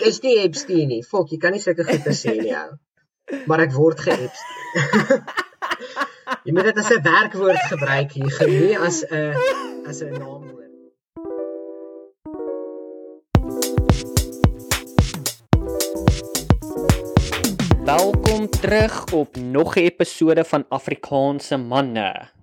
Ek is nie Epstein nie. Fok, jy kan nie sulke goeie sê nie ou. Maar ek word ge-Epstein. jy moet dit as 'n werkwoord gebruik hier, nie as 'n as 'n naamwoord. Welkom terug op nog 'n episode van Afrikaanse manne.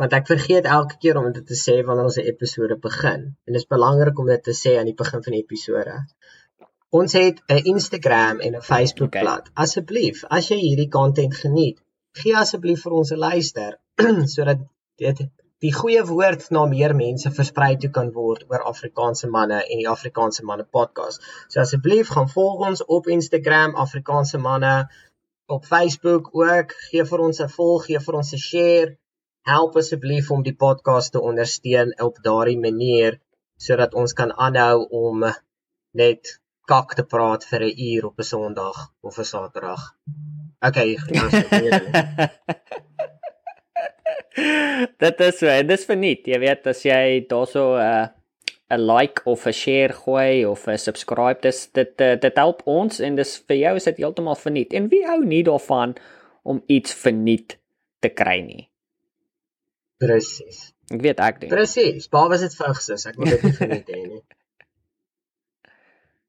want ek vergeet elke keer om dit te sê wanneer ons 'n episode begin. En dit is belangrik om dit te sê aan die begin van die episode. Ons het 'n Instagram en 'n Facebook bladsy. Okay. Asseblief, as jy hierdie content geniet, gee asseblief vir ons 'n luister sodat dit die goeie woord na meer mense versprei toe kan word oor Afrikaanse manne en die Afrikaanse manne podcast. So asseblief gaan volg ons op Instagram Afrikaanse manne op Facebook ook. Gee vir ons 'n volg, gee vir ons 'n share help asseblief om die podcast te ondersteun op daardie manier sodat ons kan aanhou om net kak te praat vir 'n uur op 'n Sondag of 'n Saterdag. Okay, Dit is so, dit is verniet. Jy weet as jy daarso 'n uh, 'n like of 'n share gooi of 'n subscribe, dis dit uh, dit help ons en dis vir jou is dit heeltemal verniet. En wie hou nie daarvan om iets verniet te kry nie? Presies. Ek weet ek doen. Presies. Baie was dit vigs is. Ek moet dit nie vergeet hê nie.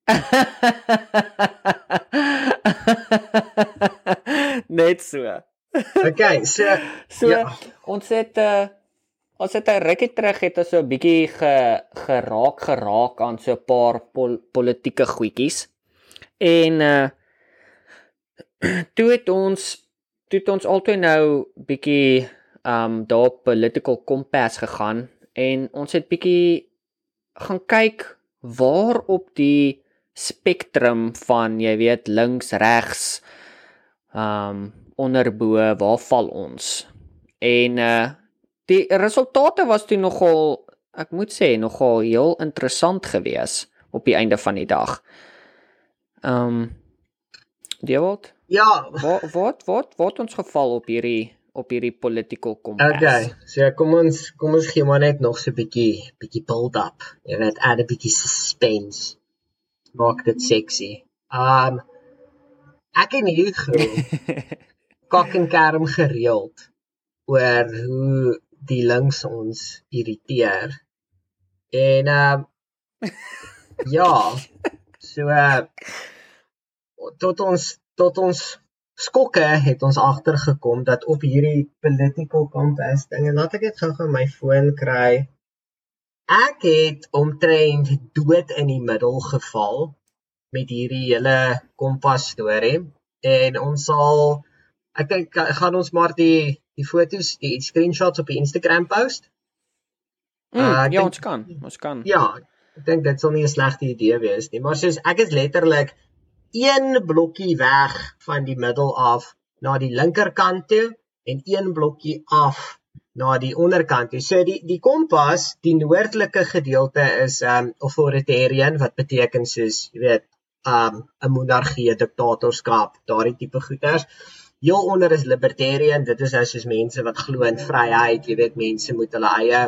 Net so. Okay, so so ja. ons het uh ons het 'n rukkie terug het ons so 'n bietjie ge, geraak geraak aan so 'n paar pol, politieke goedjies. En uh toe het ons toe het ons altyd nou bietjie um daar political compass gegaan en ons het bietjie gaan kyk waar op die spektrum van jy weet links regs um onderbo waar val ons en uh die resultate was toe nogal ek moet sê nogal heel interessant gewees op die einde van die dag. Um Dewald? Ja, wat wat wat wat ons geval op hierdie op hierdie political kompas. Okay, so kom ons kom ons gee maar net nog so 'n bietjie bietjie build up. Jy weet, add 'n bietjie suspense. Maak dit sexy. Um ek en jy gou kak en kerm gereeld oor hoe die links ons irriteer. En um ja, so uh, tot ons tot ons skokke het ons agtergekom dat op hierdie political compass ding en laat ek dit gou-gou my foon kry. Ek het omtrent dood in die middel geval met hierdie hele kompas storie en ons sal ek dink gaan ons maar die die fotos, die screenshots op die Instagram post. Mm, uh, ja, denk, ons kan. Ons kan. Ja, ek dink dit sal nie 'n slegte idee wees nie, maar soos ek is letterlik een blokkie weg van die middel af na die linkerkant toe en een blokkie af na die onderkant toe. So die die kompas, die noordelike gedeelte is um authoritarian wat beteken soos, jy weet, um 'n monargie, diktatorskap, daardie tipe goeters. Heel onder is libertarian, dit is nou soos mense wat glo in vryheid, jy weet, mense moet hulle eie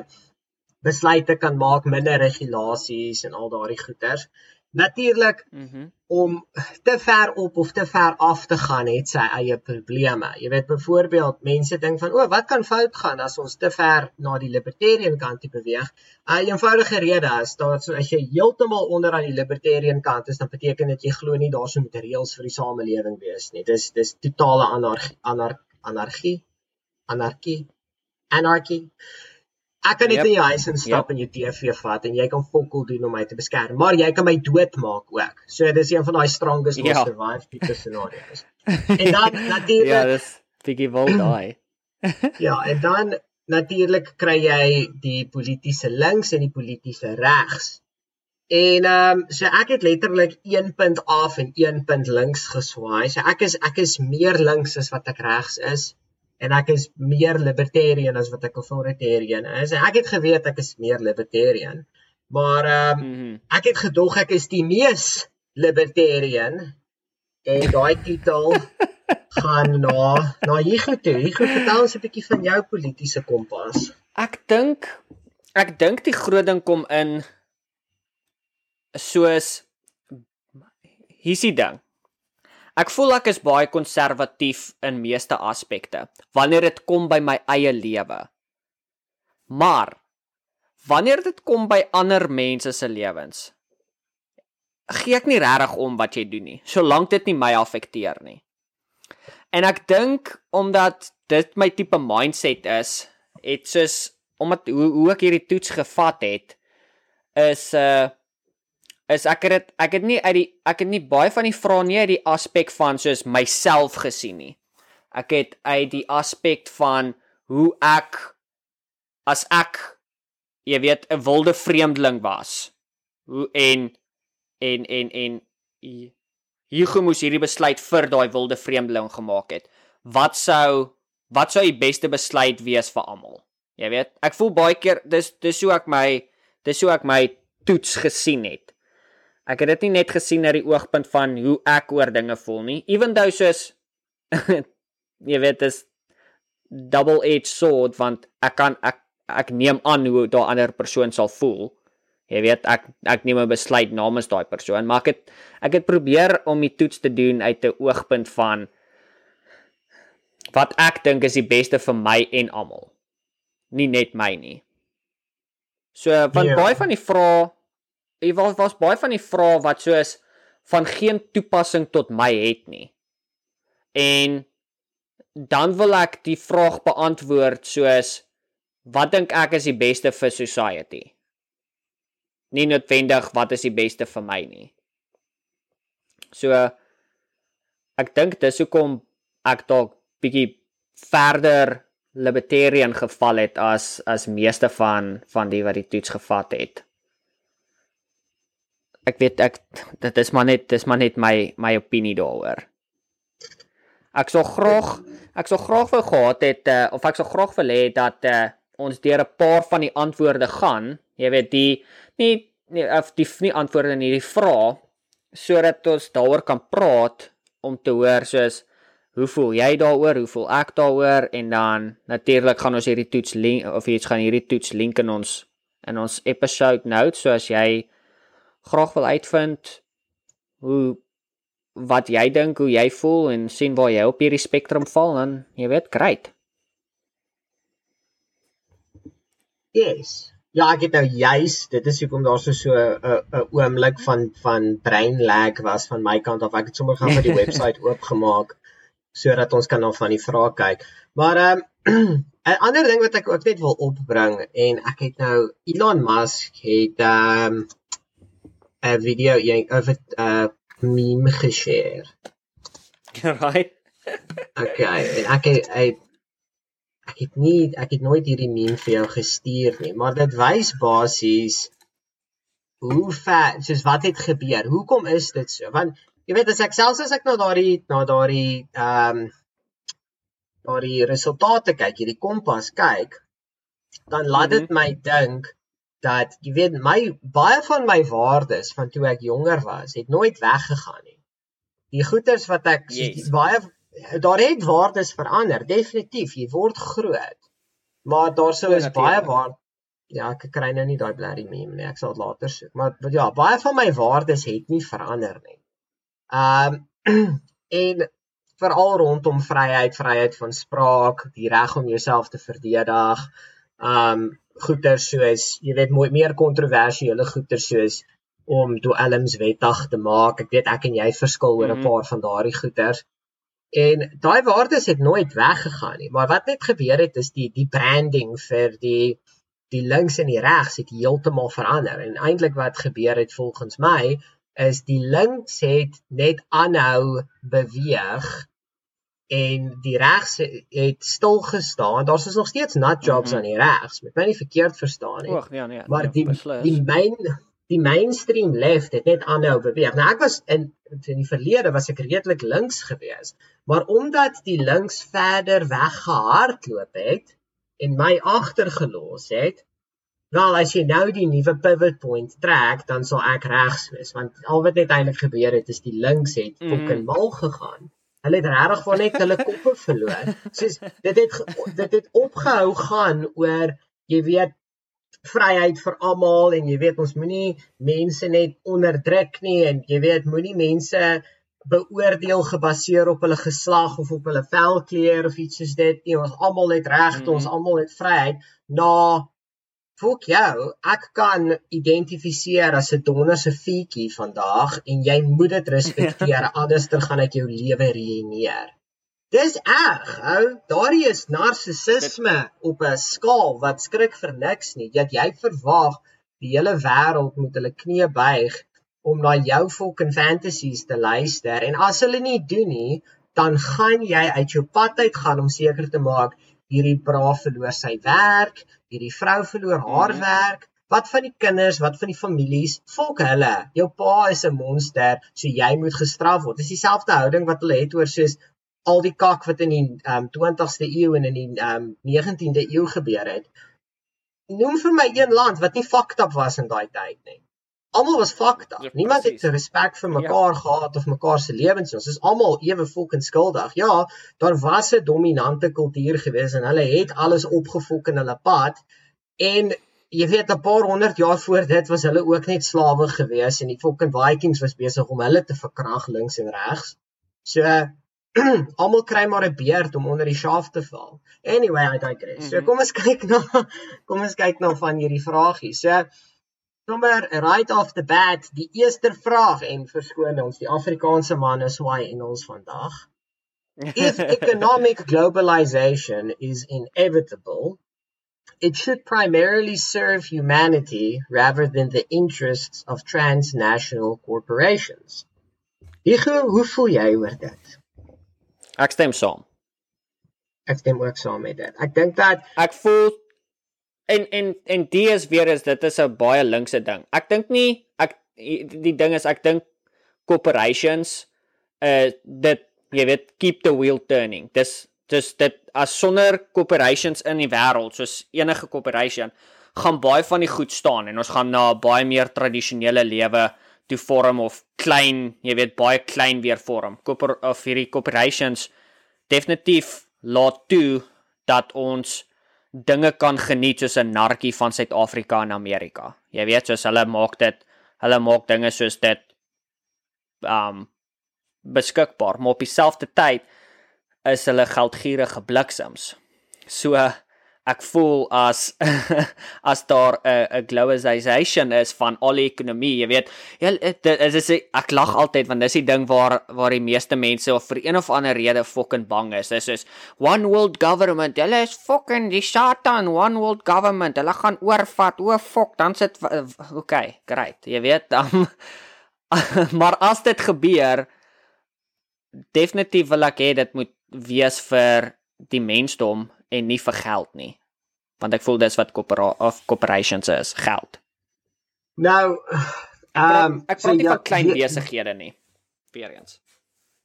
besluite kan maak, minder regulasies en al daardie goeters. Natuurlik mm -hmm. om te ver op of te ver af te gaan het sy eie probleme. Jy weet byvoorbeeld mense dink van o, wat kan fout gaan as ons te ver na die libertarian kant toe beweeg? 'n uh, Eenvoudige rede is dat so as jy heeltemal onder aan die libertarian kant is, dan beteken dit jy glo nie daar sou moet reëls vir die samelewing wees nie. Dis dis totale anargie, anar, anargie, anargie, anargie. Ek kan net yep. in jou huis instap yep. en jou TV vat en jy kan fokol doen om my te beskerm, maar jy kan my doodmaak ook. So dis een van daai strongest yeah. Ja. survive tipe scenario's. En dan natuurlik Ja, dis bietjie wil daai. ja, en dan natuurlik kry jy die politieke links en die politieke regs En ehm um, so ek het letterlik 1 punt af en 1 punt links geswaai. So ek is ek is meer links as wat ek regs is en ek is meer libertarian as wat ek authoritarian is. En ek het geweet ek is meer libertarian. Maar ehm um, mm -hmm. ek het gedog ek is die mees libertarian en daai titel gaan na na Hugo toe. Hugo, vertel ons 'n bietjie van jou politieke kompas. Ek dink ek dink die groot ding kom in soos hier's die ding. Ek voel ek is baie konservatief in meeste aspekte wanneer dit kom by my eie lewe. Maar wanneer dit kom by ander mense se lewens, gee ek nie regtig om wat jy doen nie, solank dit nie my affekteer nie. En ek dink omdat dit my tipe mindset is, het soos omdat hoe hoe ek hierdie toets gevat het is uh is ek het ek het nie uit die ek het nie baie van die vrae nie uit die aspek van soos myself gesien nie. Ek het uit die aspek van hoe ek as ek jy weet 'n wilde vreemdeling was. Hoe en en en en Hugo moes hierdie besluit vir daai wilde vreemdeling gemaak het. Wat sou wat sou die beste besluit wees vir almal? Jy weet, ek voel baie keer dis dis hoe ek my dis hoe ek my toets gesien het. Ek het dit nie net gesien uit die oogpunt van hoe ek oor dinge voel nie. Even though soos jy weet dis double edged sword want ek kan ek ek neem aan hoe daai ander persoon sal voel. Jy weet ek ek neem 'n besluit namens daai persoon, maar ek het ek het probeer om die toets te doen uit 'n oogpunt van wat ek dink is die beste vir my en almal. Nie net my nie. So van yeah. Ja. baie van die vrae Jy was was baie van die vrae wat soos van geen toepassing tot my het nie. En dan wil ek die vraag beantwoord soos wat dink ek is die beste vir society? Nie noodwendig wat is die beste vir my nie. So ek dink dis hoekom ek dalk bietjie verder libertarian geval het as as meeste van van die wat die toets gevat het ek weet ek dit is maar net dis maar net my my opinie daaroor. Ek sou graag ek sou graag wou gehad het uh, of ek sou graag wil hê dat uh, ons deur 'n paar van die antwoorde gaan. Jy weet die nie nie of die nie antwoorde in hierdie vrae sodat ons daaroor kan praat om te hoor soos hoe voel jy daaroor? Hoe voel ek daaroor? En dan natuurlik gaan ons hierdie toets link of iets gaan hierdie toets link in ons in ons episode notes so as jy graag wil uitvind hoe wat jy dink, hoe jy voel en sien waar jy op hierdie spektrum val en jy weet, great. Yes. Ja, ek het nou juis, dit is hoekom daar so so 'n 'n oomblik van van brain lag was van my kant af. Ek het sommer gou vir die webwerf oopgemaak sodat ons kan na van die vrae kyk. Maar ehm um, 'n ander ding wat ek ook net wil opbring en ek het nou Elon Musk het ehm um, 'n video of 'n uh, meme geshare. Right. okay, en ek het ek, ek het nie ek het nooit hierdie meme vir jou gestuur nie, maar dit wys basies hoe vet soos wat het gebeur. Hoekom is dit so? Want jy weet as ek selfs as ek na daardie na daardie ehm um, daardie resultate kyk, hierdie kompas kyk, dan laat dit mm -hmm. my dink dat jy weet my baie van my waardes van toe ek jonger was het nooit weggegaan nie. Die goeders wat ek yes. baie daar het waardes verander, definitief, jy word groot. Maar daar sou is baie waar ja, ek kry nou nie daai blerry meme nie, ek sal dit later soek. Maar ja, baie van my waardes het nie verander nie. Ehm um, en veral rondom vryheid, vryheid van spraak, die reg om jouself te verdedig. Ehm um, goeder soos jy weet mooi meer kontroversiële goeder soos om dwelms wettig te maak. Ek weet ek en jy verskil oor 'n mm -hmm. paar van daardie goeders. En daai waardes het nooit weggegaan nie, maar wat net gebeur het is die die branding vir die die links en die regs het heeltemal verander. En eintlik wat gebeur het volgens my is die links het net aanhou beweeg en die regs het stil gestaan. Daar's is nog steeds nut jobs mm -hmm. aan die regs. Met my nie verkeerd verstaan nie. Ja nee. Maar ja, die beslis. die myn die mainstream left het net aanhou beweeg. Nou ek was in in die verlede was ek redelik links geweest, maar omdat die links verder weggehardloop het en my agtergelos het, wel as jy nou die nuwe pivot point trek, dan sal ek regs wees want al wat net eintlik gebeur het is die links het mm. fucking mal gegaan. Hulle het regtig van net hulle koppe verloor. Soos dit het dit het opgehou gaan oor jy weet vryheid vir almal en jy weet ons moenie mense net onderdruk nie en jy weet moenie mense beoordeel gebaseer op hulle geslag of op hulle velkleur of iets soos dit nie ons almal het regte mm. ons almal het vryheid na fok jou ek kan identifiseer as 'n donderse fietjie vandag en jy moet dit respekteer anderster gaan ek jou lewe ruïneer Dis erg, ou. Daardie is narcissisme op 'n skaal wat skrik vir niks nie. Dat jy verwag die hele wêreld moet hulle knie buig om na jou fucking fantasies te luister en as hulle nie doen nie, dan gaan jy uit jou pad uit gaan om seker te maak hierdie braaf verloor sy werk, hierdie vrou verloor haar mm. werk. Wat van die kinders, wat van die families? Volk hulle. Jou pa is 'n monster, so jy moet gestraf word. Dis dieselfde houding wat hulle het oor soos al die kak wat in die um, 20ste eeu en in die um, 19de eeu gebeur het. Noem vir my een land wat nie fucked up was in daai tyd nie. Almal was up. Ja, Niemand het respek vir mekaar ja. gehad of mekaar se lewens nie. Ons is almal ewe fucking skuldig. Ja, daar was 'n dominante kultuur gewees en hulle het alles opgefok in hulle pad en jy weet 'n paar honderd jaar voor dit was hulle ook net slawe gewees en die fucking Vikings was besig om hulle te verkrag links en regs. So almal kry maar 'n beerd om onder die skaaf te val. Anyway, I digress. Mm -hmm. So mhm. kom ons kyk na kom ons kyk na van hierdie vragie. So sommer right off the bat, die eerste vraag en verskoon ons die Afrikaanse man is why in ons vandag. If economic globalization is inevitable, it should primarily serve humanity rather than the interests of transnational corporations. Hugo, hoe voel jy oor dit? Ek stem saam. Ek stem ook saam met dit. Ek dink dat ek voel en en en dit is weer is dit is 'n baie linkse ding. Ek dink nie ek die ding is ek dink corporations uh dit jy weet keep the wheel turning. Dis dis dit as sonder corporations in die wêreld soos enige corporation gaan baie van die goed staan en ons gaan na 'n baie meer tradisionele lewe toe vorm of klein, jy weet baie klein weer vorm. Koper of hierdie corporations definitief laat toe dat ons dinge kan geniet soos 'n narkie van Suid-Afrika en Amerika. Jy weet soos hulle maak dit, hulle maak dinge soos dit um beskikbaar, maar op dieselfde tyd is hulle geldgierige bliksems. So ek voel as as daar 'n 'n globalization is van al die ekonomie, jy weet, jy dit is ek lag altyd want dis die ding waar waar die meeste mense of vir een of ander rede fucking bang is. Dis is one world government. Hulle is fucking die Satan, one world government. Hulle gaan oorvat. O fuck, dan sit okay, great. Jy weet, dan maar as dit gebeur definitief wil ek hê dit moet wees vir die mensdom en nie vir geld nie. Want ek voel dis wat of corporations is, geld. Nou, ehm um, ek praat nie so, ja, van klein besighede nie. Weereens.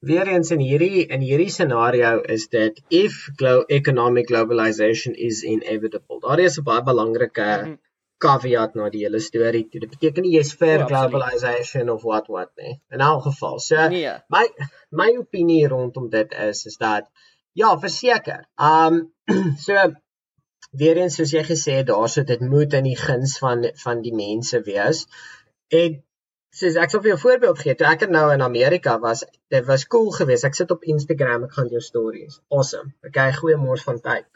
Weereens in hierdie in hierdie scenario is dit if glo economic globalization is inevitable. Daar is 'n baie belangrike mm -hmm. caveat na die hele storie. Dit beteken nie jy's vir oh, globalization of what what nie. In elk geval, so nee. my my opinie rondom dit is is dat ja, verseker. Um so weer eens soos jy gesê het, daar sit dit moet in die guns van van die mense wees. En soos ek sou vir jou voorbeeld gee, toe ek nou in Amerika was, dit was cool geweest. Ek sit op Instagram, ek gaan jou stories. Awesome. Okay, goeie mors van tyd.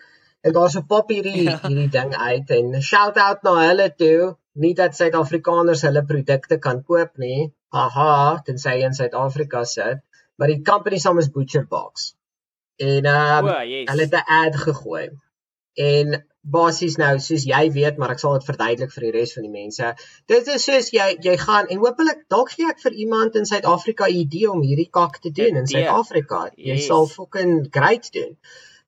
En daar's 'n pop hierdie ja. hierdie ding uit en shout out na hulle toe. Nie dat Suid-Afrikaners hulle produkte kan koop nie. Haha, tensy in Suid-Afrika sit, maar die company se naam is Butcher Box. En um, oh, yes. hulle het 'n ad gegooi. En basies nou soos jy weet, maar ek sal dit verduidelik vir die res van die mense. Dit is soos jy jy gaan en hopelik dalk gee ek vir iemand in Suid-Afrika 'n idee om hierdie kak te doen in Suid-Afrika. Jy yes. sal fucking great doen.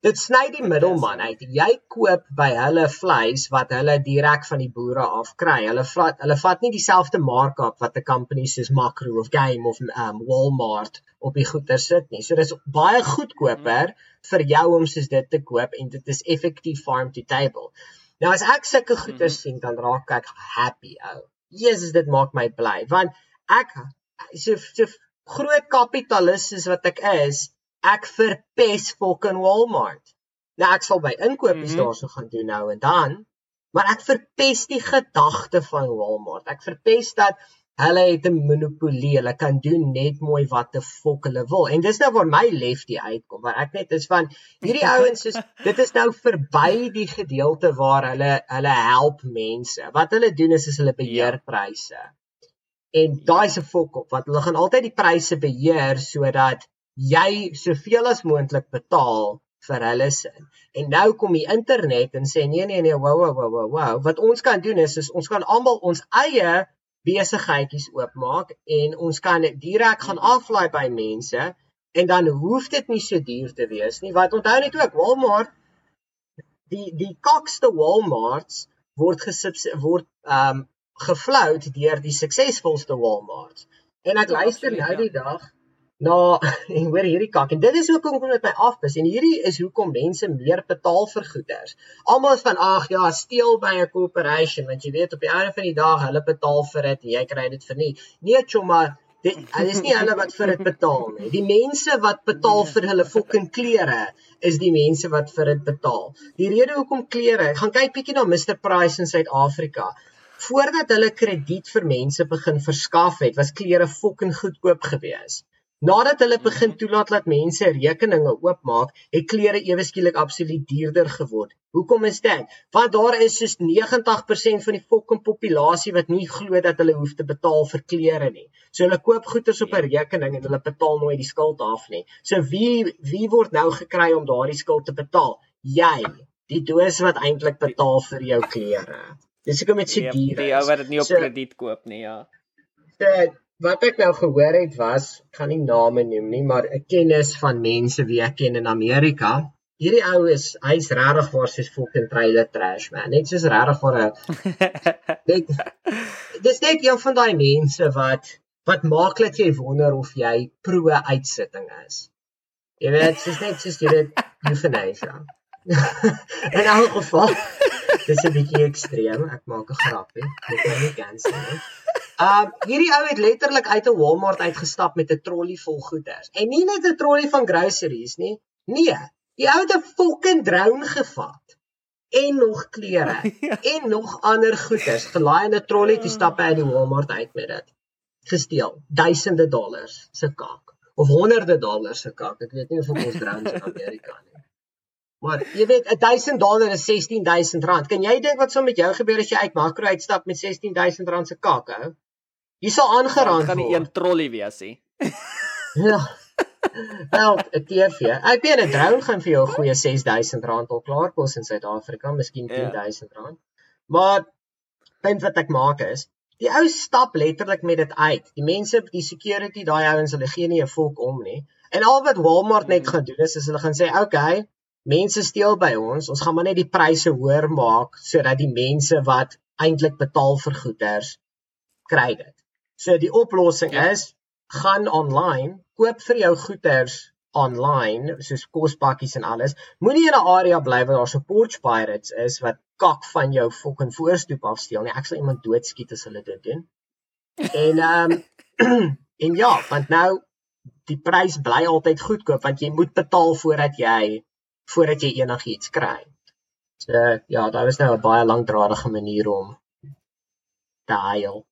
dit sny die middelman uit. Jy koop by hulle vleis wat hulle direk van die boere af kry. Hulle vat hulle vat nie dieselfde markup wat 'n company soos Makro of Game of um, Walmart op die goeder sit nie. So dis baie goedkoper vir jou om soos dit te koop en dit is effektief farm to table. Nou as ek sulke goeder mhm. sien, dan raak ek happy ou. Jesus, dit maak my bly want ek so so groot kapitalis soos wat ek is, ek verpes fucking Walmart. Nou ek sal by inkopies mm -hmm. daarso gaan doen nou en dan, maar ek verpes die gedagte van Walmart. Ek verpes dat hulle het 'n monopolie. Hulle kan doen net mooi wat te fok hulle wil. En dis nou waar my lefty uitkom, waar ek net is van hierdie ouens is dit is nou verby die gedeelte waar hulle hulle help mense. Wat hulle doen is is hulle beheer ja. pryse. En daai se fok op wat hulle gaan altyd die pryse beheer sodat jy soveel as moontlik betaal vir hulle sin. En nou kom die internet en sê nee nee nee, wow wow wow wow. Wat ons kan doen is, is ons kan almal ons eie besigheidjies oopmaak en ons kan direk gaan aflaai by mense en dan hoef dit nie so duur te wees nie. Wat onthou net ook Walmart die die kokste Walmarts word gesubs word ehm um, geflout deur die suksesvolste Walmarts. En ek luister nou die dag na en hoor hierdie kak en dit is hoekom kom dit my afbis en hierdie is hoekom mense meer betaal vir goederes. Almal van ag ja, steel by 'n corporation want jy weet op die einde van die dag hulle betaal vir dit en jy kry dit vir nie. Nee, chomma, dit is nie hulle wat vir dit betaal nie. Die mense wat betaal vir hulle fucking klere is die mense wat vir dit betaal. Die rede hoekom klere, gaan kyk bietjie na Mr Price in Suid-Afrika. Voordat hulle krediet vir mense begin verskaf het, was klere fucking goedkoop geweest. Nadat hulle begin toelaat dat mense rekeninge oopmaak, het klere ewe skielik absoluut duurder geword. Hoekom is dit? Want daar is soos 90% van die fucking populasie wat nie glo dat hulle hoef te betaal vir klere nie. So hulle koop goederes op 'n rekening en hulle betaal nooit die skuld af nie. So wie wie word nou gekry om daardie skuld te betaal? Jy, die doos wat eintlik betaal vir jou klere. Dis hoekom dit so duur is. Die ou wat dit nie op so, krediet koop nie, ja. So, wat ek nou gehoor het was, gaan nie name noem nie, maar 'n kennis van mense wie ek ken in Amerika. Hierdie ou is hy's regtig waar sy fucking trailer trash man. Net soos regtig vir 'n net Dis net een van daai mense wat wat maak dat jy wonder of jy pro uitsitting is. Jy weet, dis net soos jy dit euthanasia. in elk geval dis 'n bietjie ekstreem. Ek maak 'n grapie. Dit is nie cancel nie. Um hierdie ou het letterlik uit 'n Walmart uitgestap met 'n trolly vol goeder. En nie net 'n trolly van groceries nie. Nee, die ou het 'n fucking drone gevat en nog klere ja. en nog ander goeder gelaai in 'n trolly te stap by die Walmart uit met dit. Gesteel, duisende dollars se kak of honderde dollars se kak. Ek weet nie of ons drones in Amerika nie. Maar jy weet 1000 dollar is 16000 rand. Kan jy dink wat sou met jou gebeur as jy uit makro uitstap met 16000 rand se kak, ou? Jy sal aangeraak kan nie een trolly wees nie. ja. Wel, 'n TV. Ek weet 'n drone gaan vir jou 'n goeie R6000 al klaar kos in Suid-Afrika, miskien R10000. Ja. Maar punt wat ek maak is, die ou stap letterlik met dit uit. Die mense, die security, daai ouens, hulle gee nie 'n volk om nie. En al wat Walmart net hmm. gaan doen is, is hulle gaan sê, "Oké, okay, mense steel by ons. Ons gaan maar net die pryse hoër maak sodat die mense wat eintlik betaal vir goederes kry dit." So die oplossing ja. is gaan online, koop vir jou goederes online, soos kospakkies en alles. Moenie in 'n area bly waar daar so porch pirates is wat kak van jou fucking voorstoep afsteel nie. Ek sal iemand doodskiet as hulle dit doen. En ehm um, en ja, want nou die prys bly altyd goedkoop want jy moet betaal voordat jy voordat jy enigiets kry. So ja, daar is nou 'n baie langdradige manier om huil.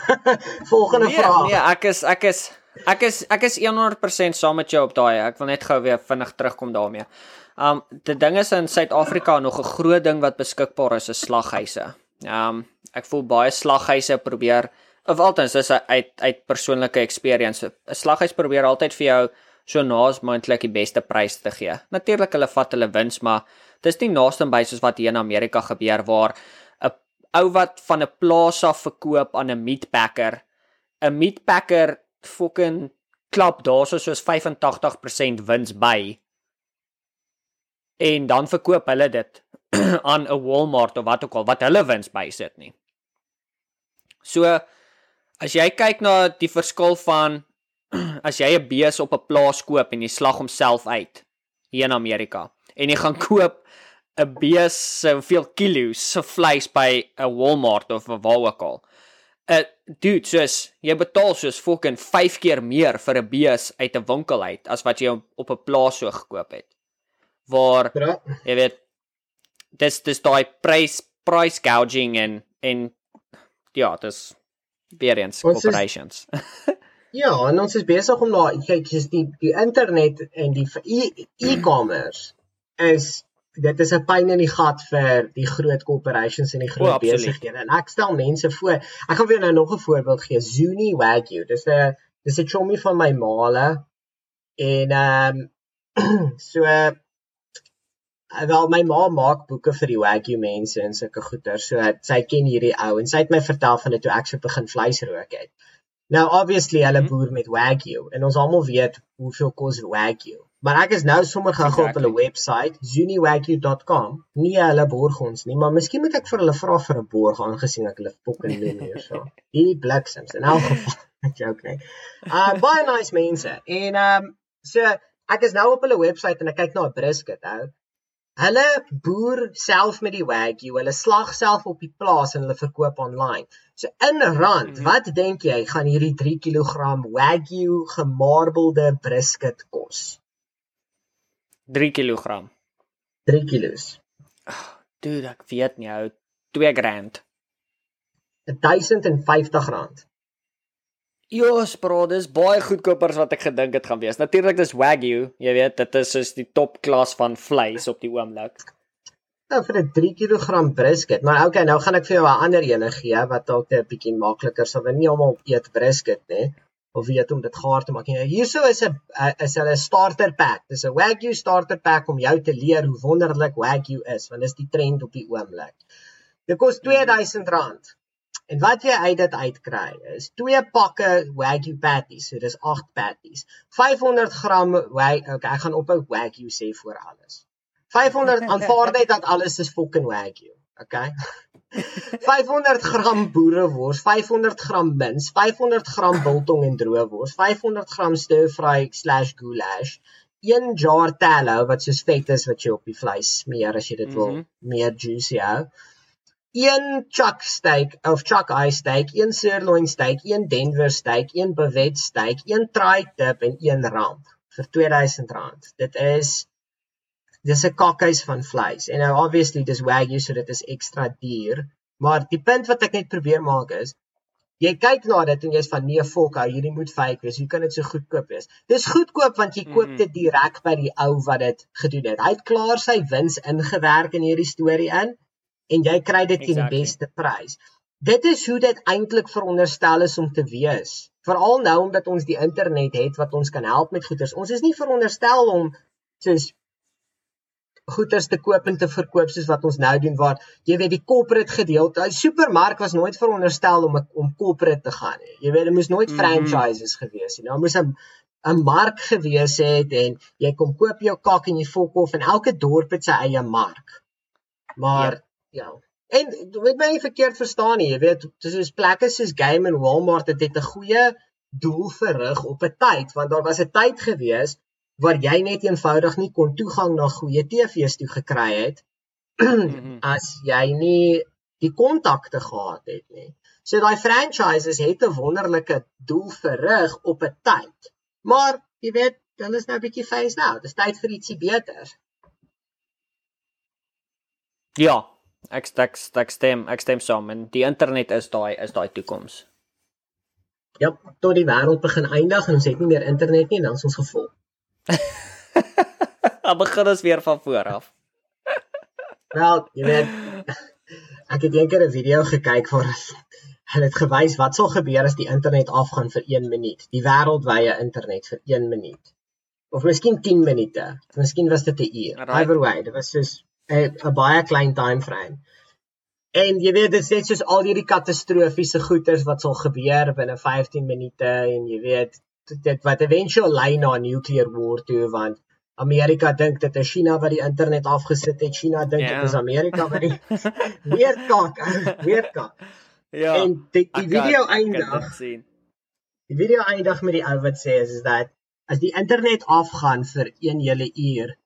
Volgende nee, vraag. Nee, ek is ek is ek is ek is 100% saam met jou op daai. Ek wil net gou weer vinnig terugkom daarmee. Um die ding is in Suid-Afrika nog 'n groot ding wat beskikbaar is, is slaghuise. Um ek voel baie slaghuise probeer of altens is uit uit persoonlike experience. 'n Slaghuis probeer altyd vir jou so naas moontlik die beste prys te gee. Natuurlik hulle vat hulle wins, maar dis nie naaste by soos wat hier in Amerika gebeur waar ou wat van 'n plaas af verkoop aan 'n meatpacker. 'n Meatpacker fucking klap daarso soos 85% wins by. en dan verkoop hulle dit aan 'n Walmart of wat ook al wat hulle wins bysit nie. So as jy kyk na die verskil van as jy 'n bees op 'n plaas koop en jy slag homself uit hier in Amerika en jy gaan koop 'n bees se hoeveel kilos se vleis by 'n Walmart of waar ook al. 'n dude soos jy betaal soos fucking 5 keer meer vir 'n bees uit 'n winkel uit as wat jy op 'n plaas so gekoop het. Waar jy weet dis dis daai prys price gouging en en ja, dis weer eens corporations. ja, en ons is besig om na kyk, dis die die internet en die e, e-commerce is dit is 'n pyn in die gat vir die groot corporations en die groot oh, besighede. En ek stel mense voor. Ek gaan vir jou nou nog 'n voorbeeld gee. Zuni Wagyu. Dis 'n dis 'n chommy van my maale. En ehm um, so wel my ma maak boeke vir die Wagyu mense en sulke goeder. So sy ken hierdie ou en sy het my vertel van dit toe ek so begin vleis rook het. Nou obviously hulle mhm. boer met Wagyu en ons almal weet hoeveel kos Wagyu. Maar ek is nou sommer gaan exactly. op hulle webwerf zuniwagyu.com. Nie hulle borg ons nie, maar miskien moet ek vir hulle vra vir 'n borg aangesien ek hulle fucking noem hier so. Die bliksems in elk geval. Ek joke net. Uh baie nice mense. En um so ek is nou op hulle webwerf en ek kyk na 'n brisket, ou. Hulle boer self met die wagyu. Hulle slag self op die plaas en hulle verkoop online. So in rand, mm -hmm. wat dink jy gaan hierdie 3 kg wagyu gemarbelde brisket kos? 3 kg. 3 kg. Dude, ek weet nie, ou 2 grand. 1050 rand. Jos, bro, dis baie goedkoper as wat ek gedink het gaan wees. Natuurlik dis Wagyu, jy weet, dit is soos die top klas van vleis op die oomblik. Nou vir 'n 3 kg brisket, maar okay, nou gaan ek vir jou 'n ander ene gee wat dalk 'n bietjie makliker sal wees. Nie almal eet brisket nie of weet om dit gaar te maak. Hierso is 'n is hulle starter pack. Dis 'n Wagyu starter pack om jou te leer hoe wonderlik Wagyu is, want dis die trend op die oomblik. Dit kos R2000. En wat jy uit dit uitkry is twee pakke Wagyu patties, so dis 8 patties. 500 gram Wagyu, okay, ek gaan ophou Wagyu sê vir alles. 500 aanvaar net dat alles is fucking Wagyu, okay? 500 gram boerewors, 500 gram mince, 500 gram biltong en droëwors, 500 gram stir-fry/goulash, 1 jar tallow wat soos vet is wat jy op die vleis smeer as jy dit wil mm -hmm. meer juicy hou. 1 chuck steak of chuck eye steak, 1 sirloin steak, 1 Denver steak, 1 bevet steak, 1 tri-tip en 1 ramp vir R2000. Dit is dis 'n kakhuis van vleis. En nou obviously dis wagyu so dit is ekstra duur, maar die punt wat ek net probeer maak is jy kyk na dit en jy's van nee fok, hierdie moet fake wees. Hoe kan dit so goedkoop wees? Dis goedkoop want jy koop dit direk by die ou wat dit gedoen het. Hy het klaar sy wins ingewerk in hierdie storie in en jy kry dit teen exactly. die beste prys. Dit is hoe dit eintlik veronderstel is om te wees. Veral nou omdat ons die internet het wat ons kan help met goederes. Ons is nie veronderstel om soos goederes te koop en te verkoop soos wat ons nou doen waar jy weet die corporate gedeelte, die supermark was nooit veronderstel om om corporate te gaan nie. Jy weet dit moes nooit mm franchises gewees het. Nou moes 'n 'n mark gewees het en jy kom koop jou kak en jy fok of en elke dorp het sy eie mark. Maar ja. ja. En weet my nie verkeerd verstaan nie, jy weet, dis soos plekke soos Game en Walmart het dit 'n goeie doel verrig op 'n tyd want daar was 'n tyd gewees waar jy net eenvoudig nie kon toegang na goeie TV's toe gekry het mhm. as jy nie die kontakte gehad het nie. So daai franchises het 'n wonderlike doel verrig op 'n tyd. Maar jy weet, hulle is nou 'n bietjie face nou. Dis tyd vir ietsie beter. Ja, ek ek ek stem, ek stem saam en die internet is daai is daai toekoms. Ja, tot die wêreld begin eindig en ons het nie meer internet nie, dan is ons gevolg. Dan begin ons weer van voor af. Wel, jy weet ek het eendag 'n video gekyk waar hulle het gewys wat sal gebeur as die internet afgaan vir 1 minuut. Die wêreldwye internet vir 1 minuut. Of miskien 10 minute. Miskien was dit 'n uur. Either way, dit was soos 'n baie klein time frame. En jy weet dit is net soos al hierdie katastrofiese goeters wat sal gebeur binne 15 minute en jy weet dit wat eventueel lei na 'n nuclear war toe want Amerika dink dit is China wat die internet afgesit het. China dink dit Ja. is Amerika wat die weer kak, weer kak. Ja. En die, die video kan eindig. Die video eindig met die ou wat sê is, is dat as die internet afgaan vir 1 hele uur,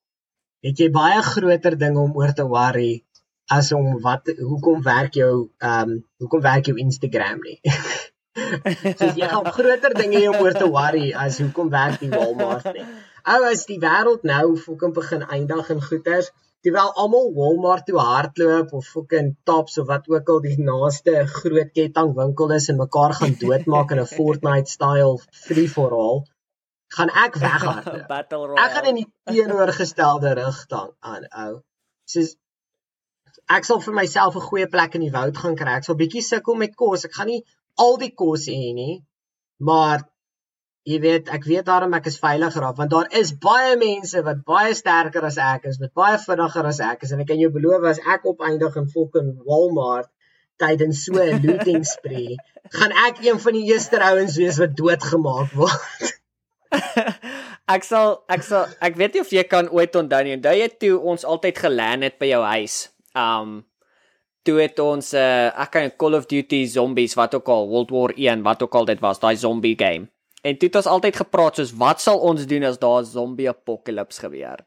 het jy baie groter dinge om oor te worry as om wat hoekom werk jou ehm um, hoekom werk jou Instagram nie. so jy gaan groter dinge om oor te worry as hoekom werk die Walmart nie. Ou as die wêreld nou fucking begin eindig in goeders terwyl almal Walmart toe hardloop of fucking Tops of wat ook al die naaste groot kettingwinkel is en mekaar gaan doodmaak in 'n Fortnite style free for all, gaan ek weghardloop. Ek gaan in die teenoorgestelde rigting aan ou. Soos ek sal vir myself 'n goeie plek in die woud gaan kry. Ek sal bietjie sukkel met kos. Ek gaan nie al die kos hê nie, maar jy weet, ek weet daarom ek is veiliger af want daar is baie mense wat baie sterker as ek is, wat baie vinniger as ek is en ek kan jou beloof as ek opeindig in fucking Walmart tydens so 'n looting spree, gaan ek een van die eerste ouens wees wat doodgemaak word. ek sal ek sal ek weet nie of jy kan ooit onthou nie. Onthou jy toe ons altyd geland het by jou huis? Um toe het ons uh ek kan Call of Duty Zombies wat ook al World War 1 wat ook al dit was, daai zombie game. En toe het ons altyd gepraat soos wat sal ons doen as daar 'n zombie apocalypse gebeur?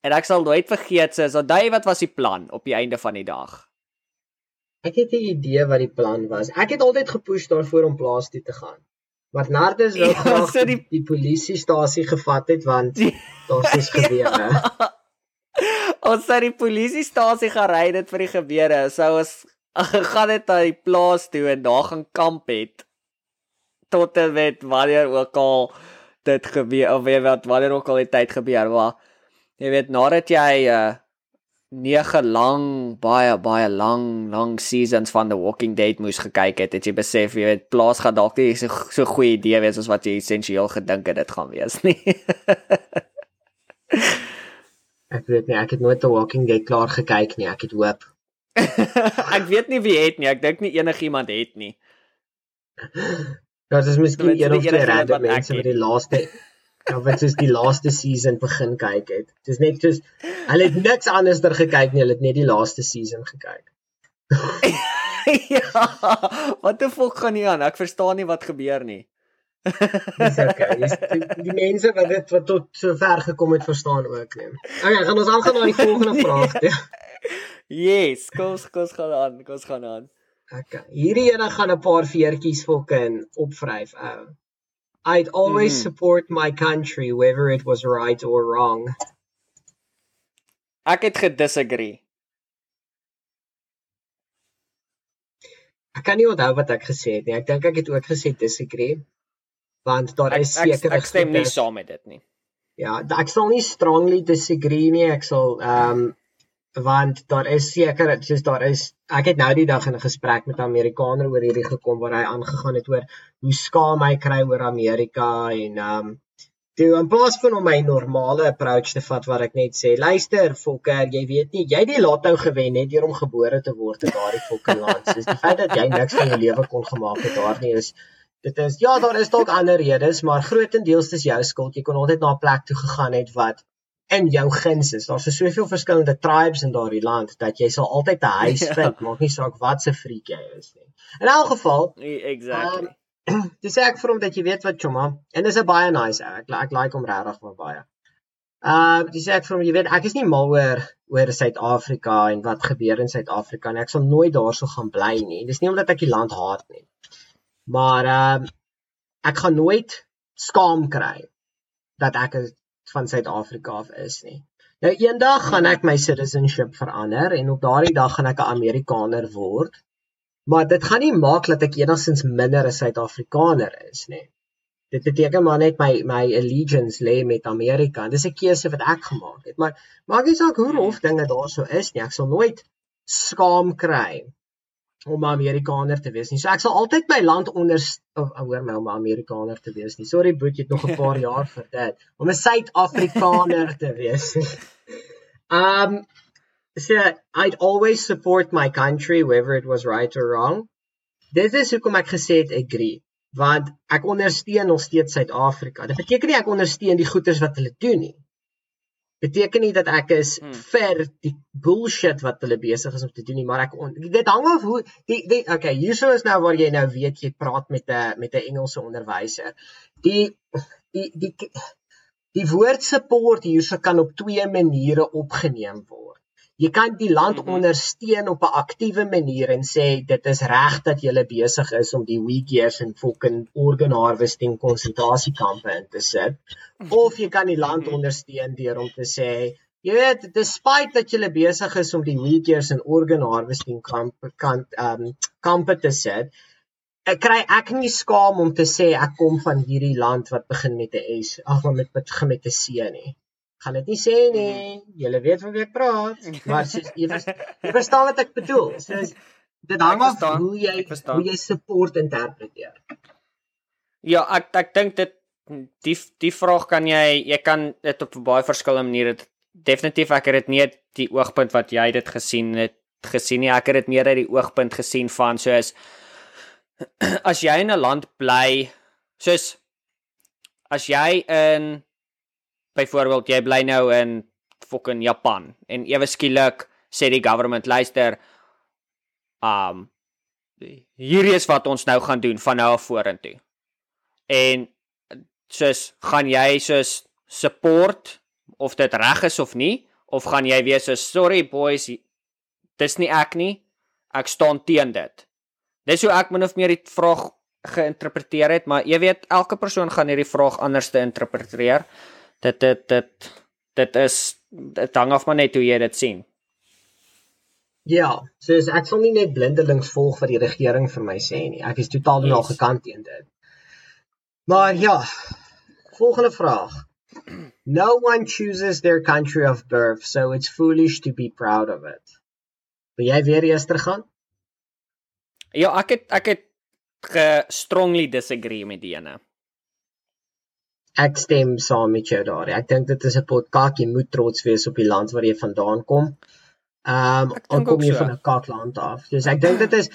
En ek sal nooit vergeet soos onthou jy wat was die plan op die einde van die dag? Ek het 'n idee wat die plan was. Ek het altyd gepush daarvoor om plaas toe te gaan. Maar Nardus wou Ja, graag so die, die- polisiestasie gevat het want daar's iets gebeure. Ons sou die polisiestasie gery het vir die gebeure. Sou ons gegaan het na die plaas toe en daar gaan kamp het tot en met wanneer ook al dit gebeur of weet wat wanneer ook al die tyd gebeur maar jy weet nadat jy uh 9 lang baie baie lang lang seasons van The Walking Dead moes gekyk het het jy besef jy weet plaas gaan dalk nie so so goeie idee wees as wat jy essensieel gedink het dit gaan wees nie Ek weet nie, ek het nooit The Walking Dead klaar gekyk nie. Ek het hoop. ek weet nie wie het nie. Ek dink nie enigiemand het nie. Daar is miskien een of twee random mense wat die laaste ja, wat soos die laaste season begin kyk het. Dis net soos hulle het niks anderster gekyk nie, hulle het net die laaste season gekyk. ja. Wat die fok gaan nie aan? Ek verstaan nie wat gebeur nie. Dis okay. Dis die, die mense wat dit wat tot so ver gekom het verstaan ook nie. Okay, gaan ons aangaan na die volgende vraag toe. Yes, kos kos gaan aan. Kos gaan aan. Okay. Hierdie ene gaan 'n paar veertjies fucking opvryf ou. I'd always Mhm. support my country whether it was right or wrong. Ek het gedisagree. Ek kan nie onthou wat ek gesê het nie. Ek dink ek het ook gesê disagree. Want daar Ek is ek, sekere ek stem nie saam met dit nie. Ja, ek sal nie strongly disagree nie. Ek sal ehm um, want daar is seker soos daar is ek het nou die dag in 'n gesprek met 'n Amerikaner oor hierdie gekom waar hy aangegaan het oor hoe skaam hy kry oor Amerika en ehm um, toe in plaas van om my normale approach te vat waar ek net sê luister fokker jy weet nie jy het die lotto gewen net deur om gebore te word in daardie fucking land soos die feit dat jy niks van jou lewe kon gemaak het daar nie is dit is ja daar is dalk ander redes maar grootendeels is jou skuld. Jy kon altyd na 'n plek toe gegaan het wat in jou guns is. Daar's so soveel verskillende tribes in daardie land dat jy sal altyd 'n huis Ja. vind. Maak nie saak wat se freak jy is nie. In elk geval Nee, Exactly. dis ek vir hom dat jy weet wat chomma en dis 'n baie nice ou. ek ek like hom regtig baie baie. Uh dis ek vir hom jy weet ek is nie mal oor oor Suid-Afrika en wat gebeur in Suid-Afrika en ek sal nooit daarso gaan bly nie. Dis nie omdat ek die land haat nie maar uh ek gaan nooit skaam kry dat ek is- van Suid-Afrika af is nie nou eendag gaan ek my citizenship verander en op daardie dag gaan ek 'n Amerikaner word Maar dit gaan nie maak dat ek enigstens minder 'n Suid-Afrikaner is nie. Dit beteken maar net my my allegiance lê met Amerika. Dis 'n keuse wat ek gemaak het. Maar maak nie saak hoe rof dinge daarso is nie. Ek sal nooit skaam kry om 'n Amerikaner te wees nie. So ek sal altyd my land onder of hoor my om 'n Amerikaner te wees nie. Sorry Boet, jy het nog 'n paar jaar vir dit om 'n Suid-Afrikaner te wees. Um so I'd always support my country whether it was right or wrong. Dit is hoekom ek gesê het agree, want ek ondersteun nog steeds Suid-Afrika. Dit beteken nie ek ondersteun die goeders wat hulle doen nie. Beteken nie dat ek is Hmm. vir die bullshit wat hulle besig is om te doen nie, maar ek on, dit hang af hoe die die okay, hierso is nou waar jy nou weet jy praat met 'n met 'n Engelse onderwyser. Die die die die woord support hierso kan op twee maniere opgeneem word. Jy kan die land Mhm. ondersteun op 'n aktiewe manier en sê dit is reg dat jy besig is om die Uyghurs in fucking organ harvesting konsentrasiekampe in te sit. Of jy kan die land Mhm. ondersteun deur om te sê, jy weet, despite dat jy besig is om die Uyghurs in organ harvesting kamp kan um kampe te sit, ek kry ek nie skaam om te sê ek kom van hierdie land wat begin met 'n S, ag maar met begin met 'n C nie. Gaan dit nie sê nie. Julle weet van wie ek praat, maar soos jy vers, jy verstaan wat ek bedoel. Soos dit hang af verstaan, hoe jy verstaan. hoe jy support interpreteer. Ja, ek ek dink dit die die vraag kan jy jy kan dit op baie verskillende maniere definitief ek het dit nie die oogpunt wat jy dit gesien het gesien nie. Ek het dit meer uit die oogpunt gesien van soos as jy in 'n land bly soos as jy in byvoorbeeld jy bly nou in fucking Japan en ewe skielik sê die government luister um hierdie is wat ons nou gaan doen van nou af vorentoe. En soos gaan jy soos support of dit reg is of nie of gaan jy wees so sorry boys dis nie ek nie ek staan teen dit. Dis hoe ek min of meer die vraag geïnterpreteer het, maar jy weet elke persoon gaan hierdie vraag anders te interpreteer. Dit dit dit dit is dit hang af maar net hoe jy dit sien. Ja, soos ek sal nie net blindelings volg wat die regering vir my sê nie. Ek is totaal yes. Nou gekant teen dit. Maar ja, volgende vraag. No one chooses their country of birth, so it's foolish to be proud of it. Wil jy weer eers teruggaan? Ja, ek het ek het strongly disagree met die ene. Ek stem saam met jou daar. Ek dink dit is 'n potkak. Jy moet trots wees op die land waar jy vandaan kom. Ehm um, al kom jy so. van 'n kakland af. Dus ek dink dit is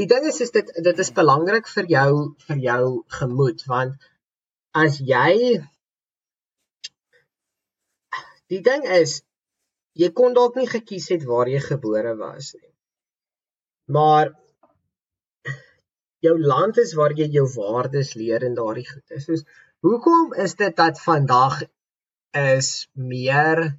die ding is is dit dit is belangrik vir jou vir jou gemoed want as jy die ding is jy kon dalk nie gekies het waar jy gebore was nie. Maar jou land is waar jy jou waardes leer en daardie goed is. Soos hoekom is dit dat vandag is meer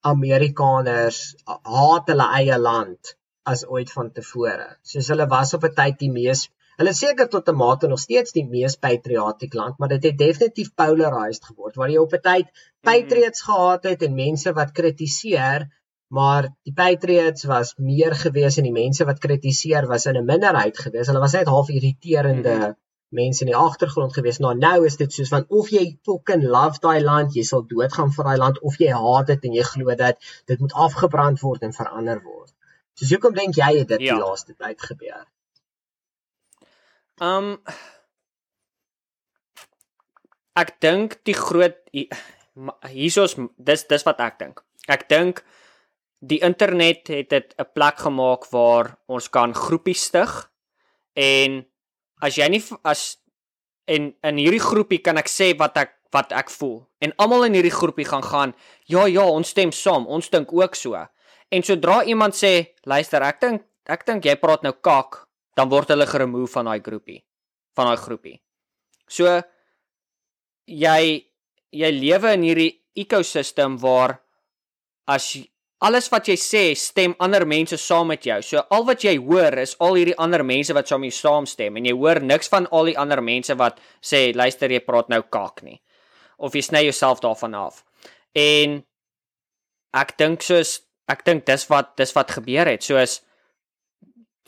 Amerikaners haat hulle eie land as ooit van tevore. Soos hulle was op 'n tyd die mees hulle seker tot 'n mate nog steeds die mees patriotiese land, maar dit het definitief polarized geword waar jy op 'n tyd patriots gehad het en mense wat kritiseer, maar die patriots was meer gewees en die mense wat kritiseer was in 'n minderheid gewees. Hulle was net half irriterende Mhm. Mense in die agtergrond gewees. Nou nou is dit soos van of jy fucking love daai land, jy sal doodgaan vir daai land of jy haat dit en jy glo dat dit moet afgebrand word en verander word. Soos hoekom dink jy het dit Ja. die laaste tyd gebeur? Um ek dink die groot hiersoos dis dis wat ek dink. Ek dink die internet het dit 'n plek gemaak waar ons kan groepies stig en as jy nie as en in hierdie groepie kan ek sê wat ek wat ek voel. En almal in hierdie groepie gaan gaan ja ja ons stem saam ons dink ook so. En sodra iemand sê luister ek dink ek dink jy praat nou kak dan word hulle geremove van daai groepie van daai groepie. So jy jy lewe in hierdie ekosistem waar as alles wat jy sê stem ander mense saam met jou. So al wat jy hoor is al hierdie ander mense wat saam met jou saamstem en jy hoor niks van al die ander mense wat sê luister jy praat nou kak nie. Of jy sny jouself daarvan af. En ek dink soos ek dink dis wat dis wat gebeur het. Soos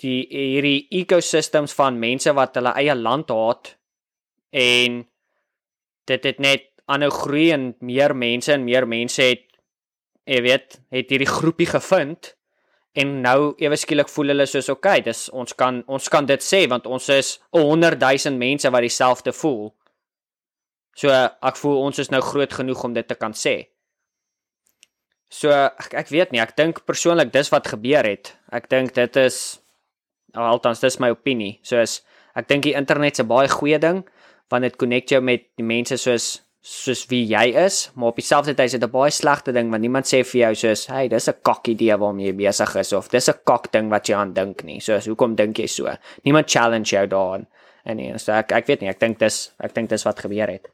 die hierdie ecosystems van mense wat hulle eie land haat en dit het net aanhou groei en meer mense en meer mense het jy weet, het hierdie groepie gevind en nou ewe skielik voel hulle soos oké, okay, dis ons kan ons kan dit sê want ons is 100 000 mense wat dieselfde voel. So ek voel ons is nou groot genoeg om dit te kan sê. So ek, ek weet nie, ek dink persoonlik dis wat gebeur het. Ek dink dit is althans dis my opinie. Soos ek dink die internet se baie goeie ding want dit connect jou met die mense soos soos wie jy is, maar op dieselfde tyd is dit 'n baie slegte ding want niemand sê vir jou soos, "Hey, dis 'n kak idee waarmee jy besig is of dis 'n kak ding wat jy aan dink nie." So, hoekom dink jy so? Niemand challenge jou daarin. En nee, so ek ek weet nie, ek dink dis ek dink dis wat gebeur het.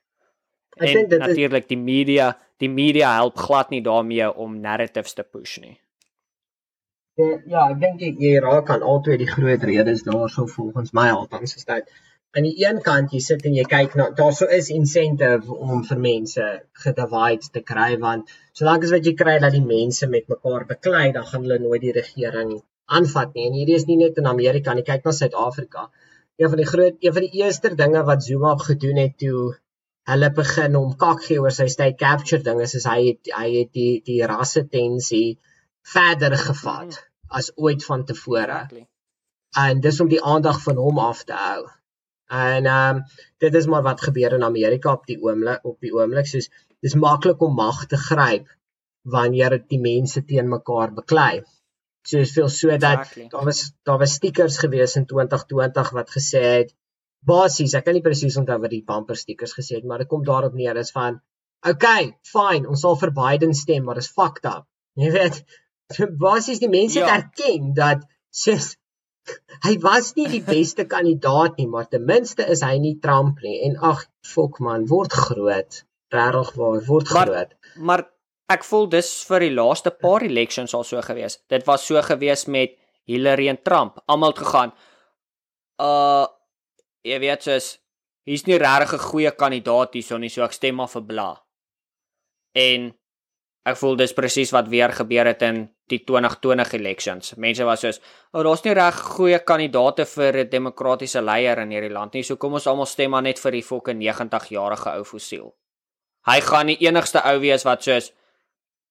Ek dink dit natuurlik die media, die media help glad nie daarmee om narratives te push nie. Ja, ek dink jy raak aan albei die groot redes daarso volgens my althans is dit aan die een kant jy sit en jy kyk na daarso is incentive om vir mense gedivide te kry want solank as wat jy kry dat die mense met mekaar beklei dan gaan hulle nooit die regering aanvat nie en hierdie is nie net in Amerika nie kyk na Suid-Afrika een van die groot een van die eerste dinge wat Zuma gedoen het toe hulle begin om kak gee oor sy state capture ding is, is hy het hy het die die rasse tensie verder gevat mm. as ooit van tevore exactly. en dis om die aandag van hom af te hou En ehm um, dit is maar wat gebeur in Amerika op die oomblik op die oomblik soos dis maklik om mag te gryp wanneer dit die mense teen mekaar beklei. So is veel so dat exactly. daar was daar was stickers gewees in 2020 wat gesê het basies ek kan nie presies onthou wat die bumper stickers gesê het maar dit kom daarop neer is van okay, fine, ons sal vir Biden stem, maar dit is fucked up. Jy weet, basies die mense ja. erken dat sies hy was nie die beste kandidaat nie, maar ten minste is hy nie Trump nie. En ag, fok man, word groot. Regtig waar, word maar, groot. Maar ek voel dis vir die laaste paar elections al so gewees. Dit was so gewees met Hillary en Trump. Almal gegaan. Uh jy weet soos hier's nie regtig 'n goeie kandidaat hierso nie, so ek stem maar vir Bla. En ek voel dis presies wat weer gebeur het in die 2020 elections. Mense was soos, "O, oh, daar's nie reg goeie kandidaate vir 'n demokratiese leier in hierdie land nie. So kom ons almal stem maar net vir die fokke 90-jarige ou fossiel." Hy gaan die enigste ou wees wat soos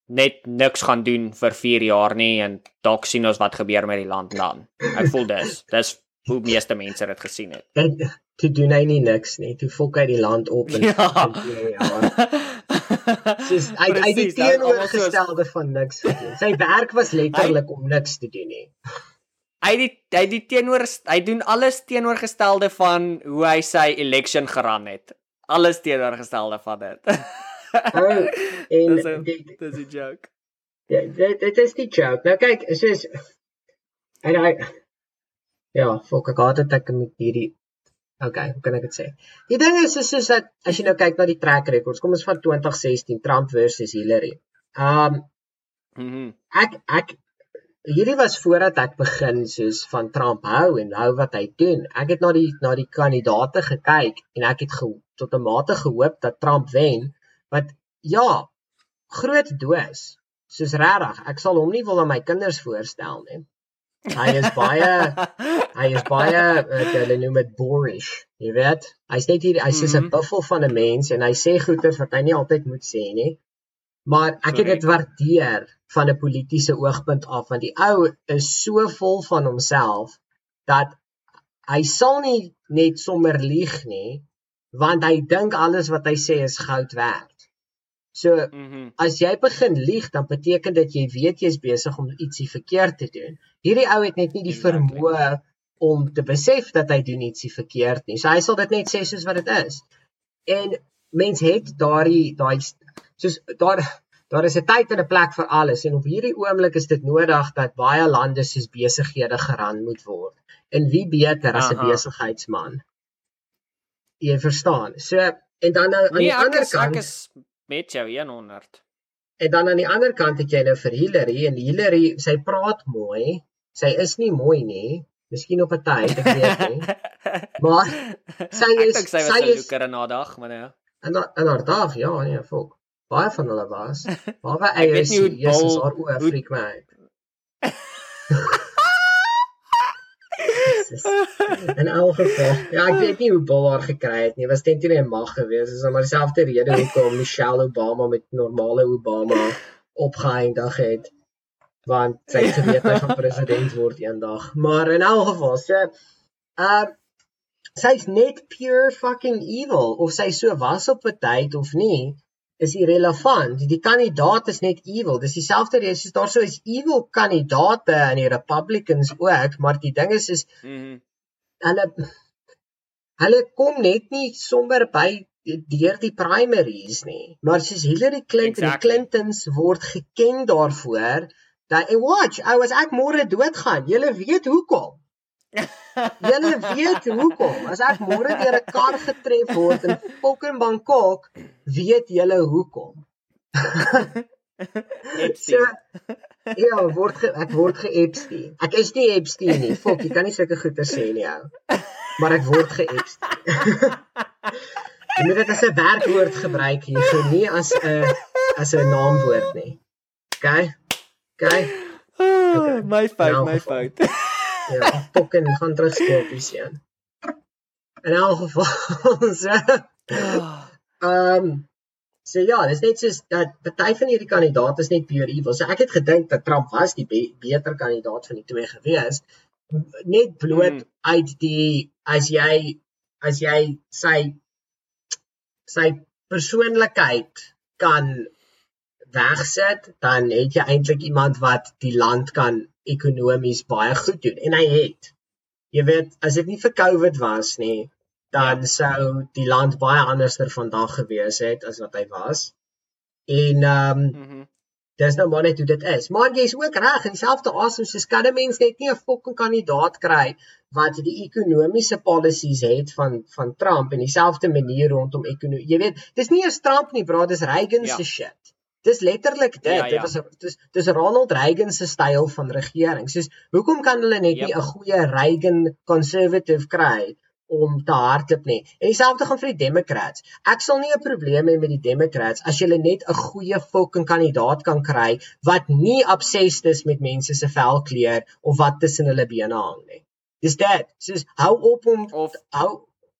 net niks gaan doen vir 4 jaar nie en dalk sien ons wat gebeur met die land dan. Ek voel dis. Dis hoe meeste mense dit gesien het. En toe doen hy nie niks nie. Toe fok hy die land op en ja. ja. Soos hy hy die teenoorgestelde van niks gedoen. Sy werk was letterlik om niks te doen nie. Hy die hy die teenoor hy doen alles teenoorgestelde van hoe hy sy election geran het. Alles teenoorgestelde van dit. oh, en dis 'n joke. Ja, dit dit is die joke. Nou kyk, soos en hy ja, fok ek gehad het ek met hierdie Okay, hoe kan ek dit sê? Die ding is is soos dat as jy nou kyk na die track records, kom ons van 2016 Trump versus Hillary. Um. Mm ek ek hierdie was voordat ek begin soos van Trump hou en hou wat hy doen. Ek het na die na die kandidaate gekyk en ek het ge, tot 'n mate gehoop dat Trump wen, wat ja, groot doos. Soos regtig, ek sal hom nie wil aan my kinders voorstel nie. Hy is baie hy is baie uh, hulle noem dit boorish, jy weet. Hy's net hier hy's soos 'n mhm. buffel van 'n mens en hy sê goeie wat hy nie altyd moet sê nie. Maar ek het dit waardeer van 'n politieke oogpunt af want die ou is so vol van homself dat hy sal nie net sommer lieg nie want hy dink alles wat hy sê is goud werd. So mm -hmm. as jy begin lieg, dan beteken dit jy weet jy's besig om ietsie verkeerd te doen. Hierdie ou het net nie die vermoë om te besef dat hy doen ietsie verkeerd nie. So hy sal dit net sê soos wat dit is. En mens het daardie daai soos daar daar is 'n tyd en 'n plek vir alles en op hierdie oomblik is dit nodig dat baie lande soos besighede geran moet word. En wie beter as 'n besigheidsman? Jy verstaan. So en dan aan nee, die ander kant ek is met jou 100. En dan aan die ander kant het jy nou vir Hillary en Hillary, sy praat mooi. Sy is nie mooi nie. Miskien op 'n tyd, ek weet nie. Maar sy is ek sy was 'n looker in haar dag, maar ja. En in haar dag, ja, nee, fok. Baie van hulle was. Hy is Jesus haar oor freak my. In elk geval, ja, ek weet nie hoe Bill haar gekry het nie. Was teen teen 'n mag gewees. Dis maar dieselfde rede hoekom Michelle Obama met normale Obama opgeëindig het. Want sy het geweet hy gaan president word eendag. Maar in elk geval, so uh sy's net pure fucking evil of sy so was op 'n tyd of nie is irrelevant. Die kandidaat is net evil. Dis dieselfde rede soos daar sou is evil kandidaate in die Republicans ook, maar die ding is is mhm. hulle hulle kom net nie sommer by deur die primaries nie. Maar soos Hillary Clinton, exactly. die Clintons word geken daarvoor dat en watch, I was ek môre doodgaan. Julle weet hoekom. Julle weet hoekom. As ek môre deur 'n kar getref word in fucking Bangkok, weet julle hoekom. so, ja, word ge, ek word ge-Epstein. Ek is nie Epstein nie. Fok, jy kan nie sulke goeie sê nie ou. Maar ek word ge-Epstein. jy moet dit as 'n werkwoord gebruik hier, so nie as 'n as 'n naamwoord nie. OK? OK? Okay. My fout, nou, my fout. ja, fucking gaan terug skopies een. In elk geval so. Ehm um, So ja, dis net soos dat party van hierdie kandidaate is net pure evil. So ek het gedink dat Trump was die be beter kandidaat van die twee gewees. Net bloot hmm. uit die as jy as jy sy sy persoonlikheid kan wegsit, dan het jy eintlik iemand wat die land kan ekonomies baie goed doen en hy het. Jy weet, as dit nie vir COVID was nie, dan sou die land baie anderster vandag gewees het as wat hy was. En ehm um, mm -hmm. dis nou maar net hoe dit is. Maar jy's ook reg, in dieselfde asem soos kan 'n mens net nie 'n fucking kandidaat kry wat die ekonomiese policies het van van Trump en dieselfde manier rondom ekonomie. Jy weet, dis nie 'n Trump nie, bro, dis Reagan se ja. shit. Dis letterlik dit. Ja, ja. Dit was dis dis Ronald Reagan se styl van regering. Soos hoekom kan hulle net yep. nie 'n goeie Reagan conservative kry om te hardloop nie. En dieselfde gaan vir die Democrats. Ek sal nie 'n probleem hê met die Democrats as jy net 'n goeie fucking kandidaat kan kry wat nie obsessed is met mense se velkleur of wat tussen hulle bene hang nie. Dis dit. Soos hou op om of hou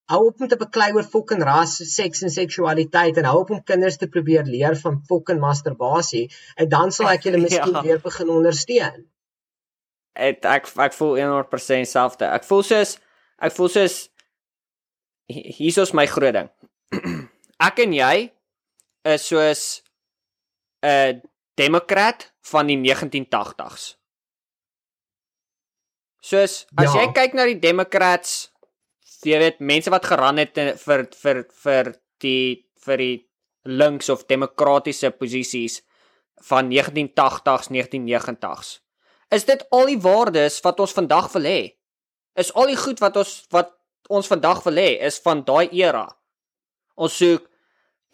hou op om te beklei oor fucking ras, seks en seksualiteit en hou op om kinders te probeer leer van fucking masturbasie en dan sal ek julle miskien ja. weer begin ondersteun. Ek ek ek voel 100% selfde. Ek voel soos ek voel soos hier's my groot ding. Ek en jy is soos 'n demokrat van die 1980s. Soos as ja. jy kyk na die demokrats, jy weet mense wat geran het vir vir vir die vir die links of demokratiese posisies van 1980s, 1990s. Is dit al die waardes wat ons vandag wil hê? Is al die goed wat ons wat ons vandag wil hê is van daai era. Ons soek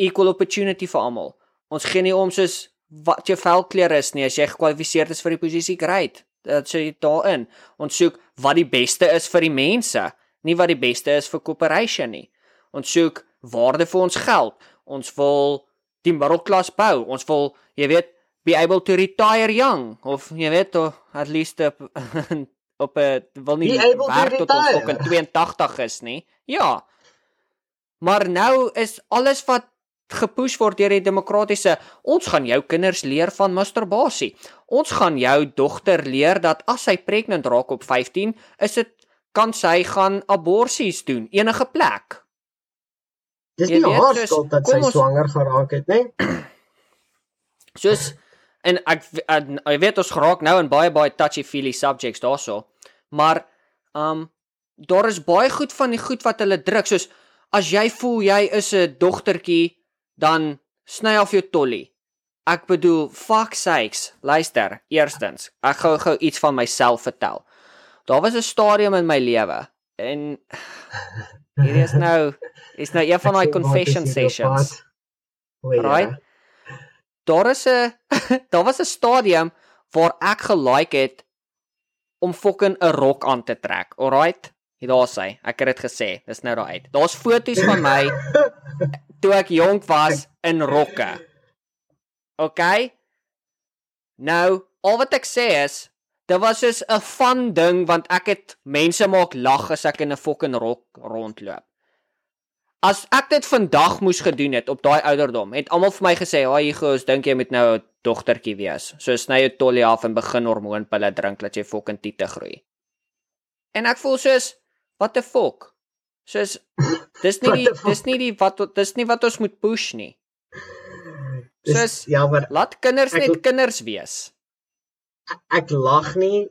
equal opportunity vir almal. Ons gee nie om soos wat jou velkleur is nie as jy gekwalifiseer is vir die posisie great. Dit sê daarin. Ons soek wat die beste is vir die mense, nie wat die beste is vir corporation nie. Ons soek waarde vir ons geld. Ons wil die middelklas bou. Ons wil, jy weet, be able to retire young of jy weet, at least op 'n wil nie werk tot ons ook in 82 is nie. Ja. Maar nou is alles wat gepush word deur die demokratiese ons gaan jou kinders leer van masturbasie. Ons gaan jou dogter leer dat as sy pregnant raak op 15, is dit kan sy gaan aborsies doen enige plek. Dis nie haar skuld dat sy ons, swanger geraak het nie. Soos en ek ek weet ons geraak nou in baie baie touchy feely subjects daarso. Maar um daar is baie goed van die goed wat hulle druk soos as jy voel jy is 'n dogtertjie dan sny af jou tollie. Ek bedoel fuck sakes, luister. Eerstens, ek gou gou iets van myself vertel. Daar was 'n stadium in my lewe en hier is nou is nou een van daai confession sessions. Right? daar is 'n daar was 'n stadium waar ek gelike het om fucking 'n rok aan te trek. Alright. Hier daar sê, ek het dit gesê. Dis nou daar uit. Daar's foto's van my toe ek jonk was in rokke. OK? Nou, al wat ek sê is Dit was soos 'n fun ding want ek het mense maak lag as ek in 'n fucking rok rondloop. As ek dit vandag moes gedoen het op daai ouderdom, het almal vir my gesê, "Haai Hugo, ek dink jy moet nou 'n dogtertjie wees." So sny jou tollie af en begin hormoonpille drink dat jy fucking tiete groei. En ek voel soos, "What the fuck?" Soos dis nie die, dis nie die wat dis nie wat ons moet push nie. Soos ja, maar laat kinders ek, net kinders wees. Ek lag nie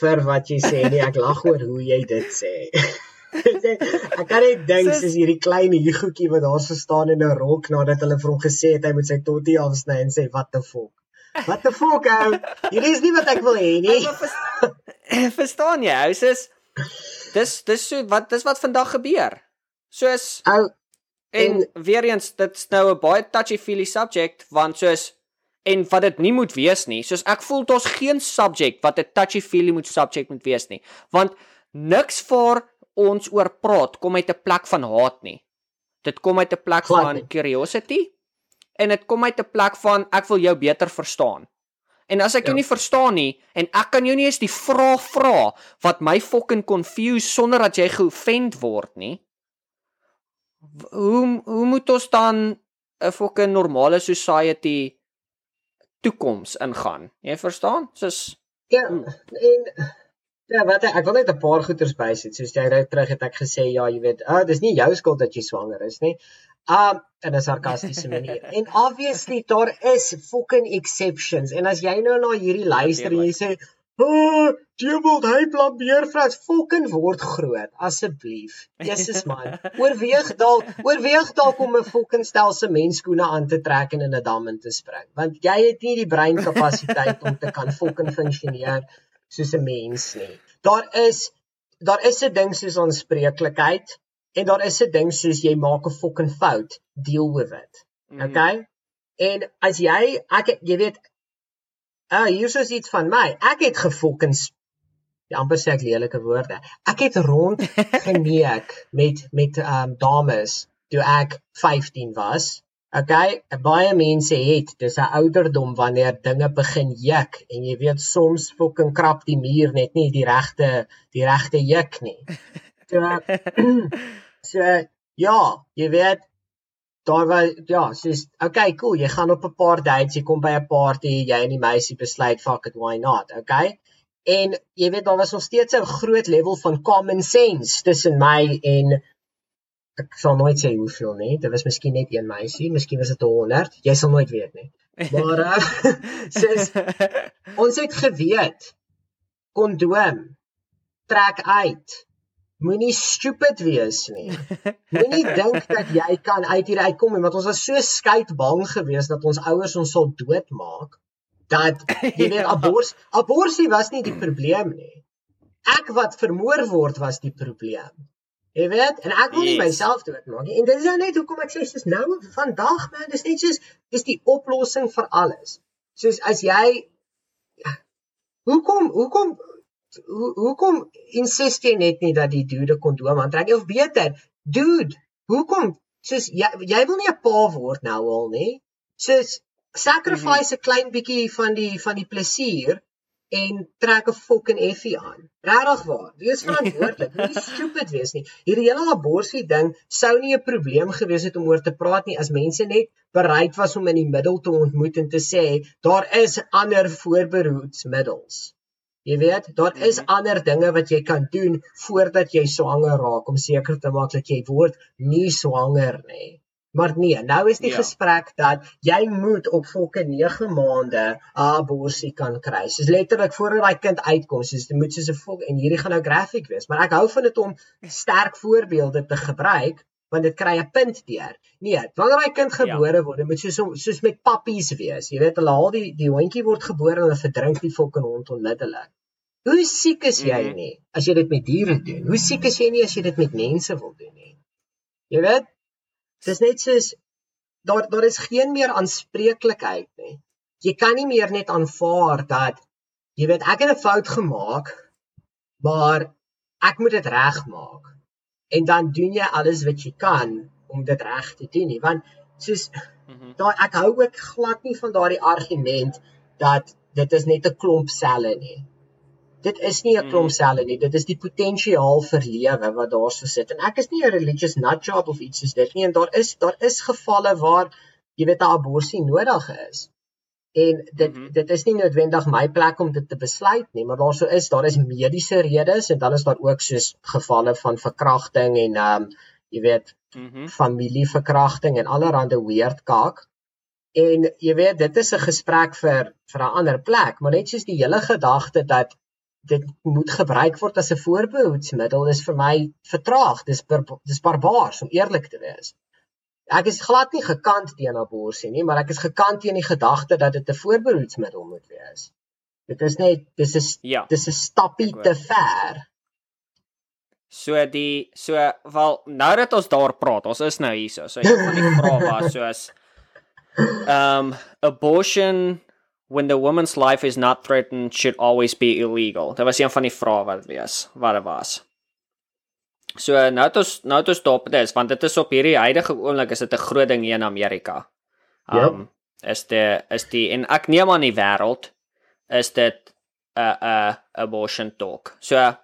vir wat jy sê nie, ek lag oor hoe jy dit sê. ek kan net dink soos hierdie klein hiergoetjie wat daar so staan in 'n rok nadat hulle vir hom gesê het hy moet sy totty afsny en sê what the fuck. What the fuck? Ou? Hierdie is nie wat ek wil hê nie. Verstaan jy? Hy sê dis dis so wat dis wat vandag gebeur. Soos ou en, en weer eens dit's nou 'n baie touchy feely subject want soos en wat dit nie moet wees nie. Soos ek voel daar's geen subject wat 'n touchy feely moet subject moet wees nie. Want niks vir ons oor praat kom uit 'n plek van haat nie. Dit kom uit 'n plek Glad van nie. curiosity en dit kom uit 'n plek van ek wil jou beter verstaan. En as ek jou ja. nie verstaan nie en ek kan jou nie eens die vraag vra wat my fucking confuse sonder dat jy geoffend word nie. Hoe hoe moet ons dan 'n fucking normale society toekoms ingaan. Jy verstaan? Soos ja, hmm. en ja, wat ek wil net 'n paar goeters bysit. Soos jy nou terug het ek gesê ja, jy weet, ah, dis nie jou skuld dat jy swanger is nie. Um in 'n sarkastiese manier. en obviously daar is fucking exceptions. En as jy nou na hierdie luister en jy sê, Jebel, hy plan beervrous fucking word groot asseblief. Jesus man. Oorweeg dalk, oorweeg dalk om 'n fucking stel se menskoene aan te trek en in 'n dam in te spring, want jy het nie die breinkapasiteit om te kan fucking funksioneer soos 'n mens nie. Daar is daar is 'n ding soos onspreeklikheid en daar is 'n ding soos jy maak 'n fucking fout, deal with it. Mhm. Okay? Mm. En as jy ek jy weet Ah, uh, hier is iets van my. Ek het gefokens ja, amper sê ek lelike woorde. Ek het rond geneek met met ehm um, dames toe ek 15 was. Okay, baie mense het dis 'n ouderdom wanneer dinge begin juk en jy weet soms fucking krap die muur net nie die regte die regte juk nie. So so ja, jy weet daar was ja, soos okay, cool, jy gaan op 'n paar dates, jy kom by 'n party, jy en die meisie besluit fuck it, why not? Okay? En jy weet daar was nog steeds 'n groot level van common sense tussen my en ek sal nooit sê hoeveel nie. Dit was miskien net een meisie, miskien was dit 100. Jy sal nooit weet nie. Maar uh, soos ons het geweet kondoom trek uit Moenie stupid wees nie. Moenie dink dat jy kan uit hier uitkom en want ons was so skeit bang geweest dat ons ouers ons sal doodmaak dat jy weet abors aborsie was nie die probleem nie. Ek wat vermoor word was die probleem. Jy weet, en ek wil nie yes. myself doodmaak nie. En dit is nou net hoekom ek sê dis nou vandag man, dis net soos dis die oplossing vir alles. Soos as jy ja, Hoekom hoekom hoe hoekom insist jy net nie dat die dude kondoom aantrek of beter dude hoekom? Soos jy jy wil nie 'n pa word nou al nê soos sacrifice 'n mm -hmm. klein bietjie van die van die plesier en trek 'n fucking effie aan. Regtig waar. Wees verantwoordelik. Nie stupid wees nie. Hierdie hele abortus ding sou nie 'n probleem gewees het om oor te praat nie as mense net bereid was om in die middel te ontmoet en te sê daar is ander voorbehoedsmiddels Jy weet, daar is -hmm. ander dinge wat jy kan doen voordat jy swanger raak om seker te maak dat jy word nie swanger nie. Maar nee, nou is die ja. gesprek dat jy moet op volke 9 maande 'n abortus kan kry. Dis letterlik voordat daai kind uitkom, soos dit moet soos 'n volk en hierdie gaan nou graphic wees, maar ek hou van dit om sterk voorbeelde te gebruik want dit kry 'n punt deur. Nee, wanneer daai kind ja. gebore ja. word, moet soos soos met pappies wees. Jy weet, hulle haal die die hondjie word gebore en hulle verdrink die fucking hond onmiddellik. Hoe siek is jy mhm. nie as jy dit met diere doen? Hoe siek is jy nie as jy dit met mense wil doen nie? Jy weet, dis net soos daar daar is geen meer aanspreeklikheid nie. Jy kan nie meer net aanvaar dat jy weet ek het 'n fout gemaak, maar ek moet dit regmaak en dan doen jy alles wat jy kan om dit reg te doen nie want soos mhm. daai ek hou ook glad nie van daardie argument dat dit is net 'n klomp selle nie. Dit is nie 'n klomp mm. selle nie, dit is die potensiaal vir lewe wat daar so sit. En ek is nie 'n religious nut job of iets soos dit nie en daar is daar is gevalle waar jy weet 'n abortus nodig is. En dit mm -hmm. dit is nie noodwendig my plek om dit te besluit nie, maar daar sou is, daar is mediese redes en dan is daar ook soos gevalle van verkrachting en ehm um, jy weet mm -hmm. familieverkrachting en allerlei weird kaak. En jy weet dit is 'n gesprek vir vir 'n ander plek, maar net soos die hele gedagte dat dit moet gebruik word as 'n voorbehoedsmiddel is vir my vertraag. Dis dis barbaars om eerlik te wees. Ek is glad nie gekant teen abortus nie, maar ek is gekant teen die gedagte dat dit 'n voorbehoedsmiddel moet wees. Dit is net dis is Ja. dis 'n stappie te ver. So die so wel nou dat ons daar praat, ons is nou hierso. So een van die vrae was soos um abortion when the woman's life is not threatened should always be illegal. Dit was een van die vrae wat was, wat dit was. So nou het ons nou het ons stop dit is want dit is op hierdie huidige oomblik is dit 'n groot ding hier in Amerika. Um is die is die en ek neem aan die wêreld is dit 'n uh, 'n uh, abortion talk. So uh,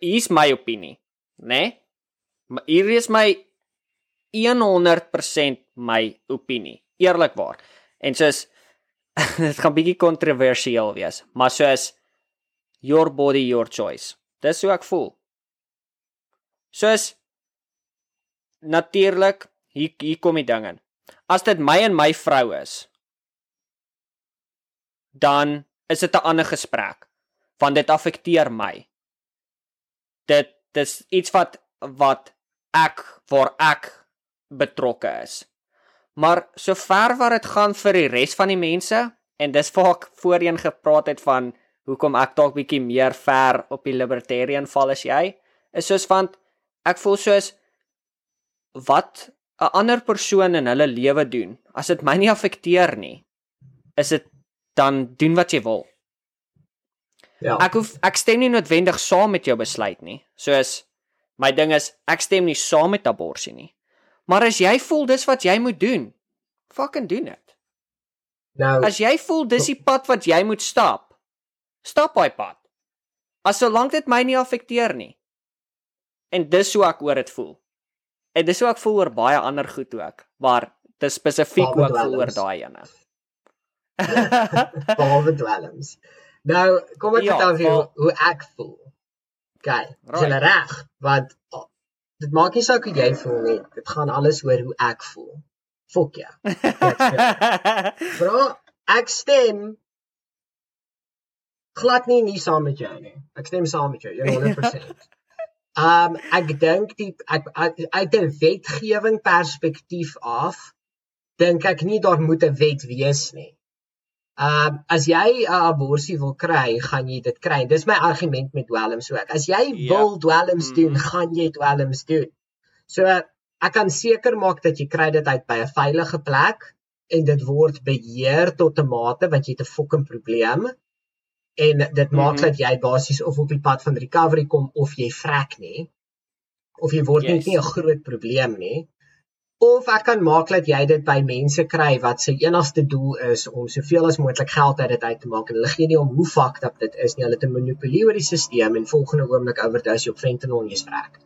hier's my opinie, né? Nee? Maar hier is my 100% my opinie, eerlikwaar. En soos dit gaan bietjie kontroversieel wees, maar soos your body your choice. Dis hoe ek voel. Soos natuurlik hier hier kom die ding in. As dit my en my vrou is, dan is dit 'n ander gesprek want dit affekteer my. Dit dis iets wat wat ek waar ek betrokke is. Maar sover wat dit gaan vir die res van die mense en dis waar ek voorheen gepraat het van hoekom ek dalk bietjie meer ver op die libertarian val as jy, is soos want ek voel soos wat 'n ander persoon in hulle lewe doen, as dit my nie affekteer nie, is dit dan doen wat jy wil. Ja. Ek hoef ek stem nie noodwendig saam met jou besluit nie. Soos my ding is ek stem nie saam met abortus nie. Maar as jy voel dis wat jy moet doen, fucking doen dit. nou As jy voel dis die pad wat jy moet stap, stap daai pad. As solank dit my nie affekteer nie. En dis hoe ek oor dit voel. En dis hoe ek voel oor baie ander goed ook, maar dis spesifiek Behalwe ook voel oor daai ene. behalwe dwelms. Nou, kom ek Ja, vertel vir jou hoe ek voel. OK, Right. jy reg? Want oh, dit maak nie saak hoe jy voel nie. Dit gaan alles oor hoe ek voel. Fok ja. Bro, ek stem glad nie nie saam met jou nie. Ek stem saam met jou 100%. Um ek dink die ek, ek uit 'n wetgewing perspektief af dink ek nie daar moet 'n wet wees nie. Um as jy 'n abortus wil kry, gaan jy dit kry. Dis my argument met dwelms ook. As jy Ja. wil dwelms doen, Mhm. gaan jy dwelms doen. So ek kan seker maak dat jy kry dit uit by 'n veilige plek en dit word beheer tot 'n mate want jy het 'n fucking probleem en dit maak Mhm. dat jy basies of op die pad van recovery kom of jy vrek nie of jy word net Yes. nie 'n groot probleem nie of ek kan maak dat jy dit by mense kry wat se enigste doel is om soveel as moontlik geld uit dit uit te maak en hulle gee nie om hoe fucked up dit is nie hulle het 'n monopolie oor die stelsel en volgende oomblik overdose jy op fentanyl en jy's vrek.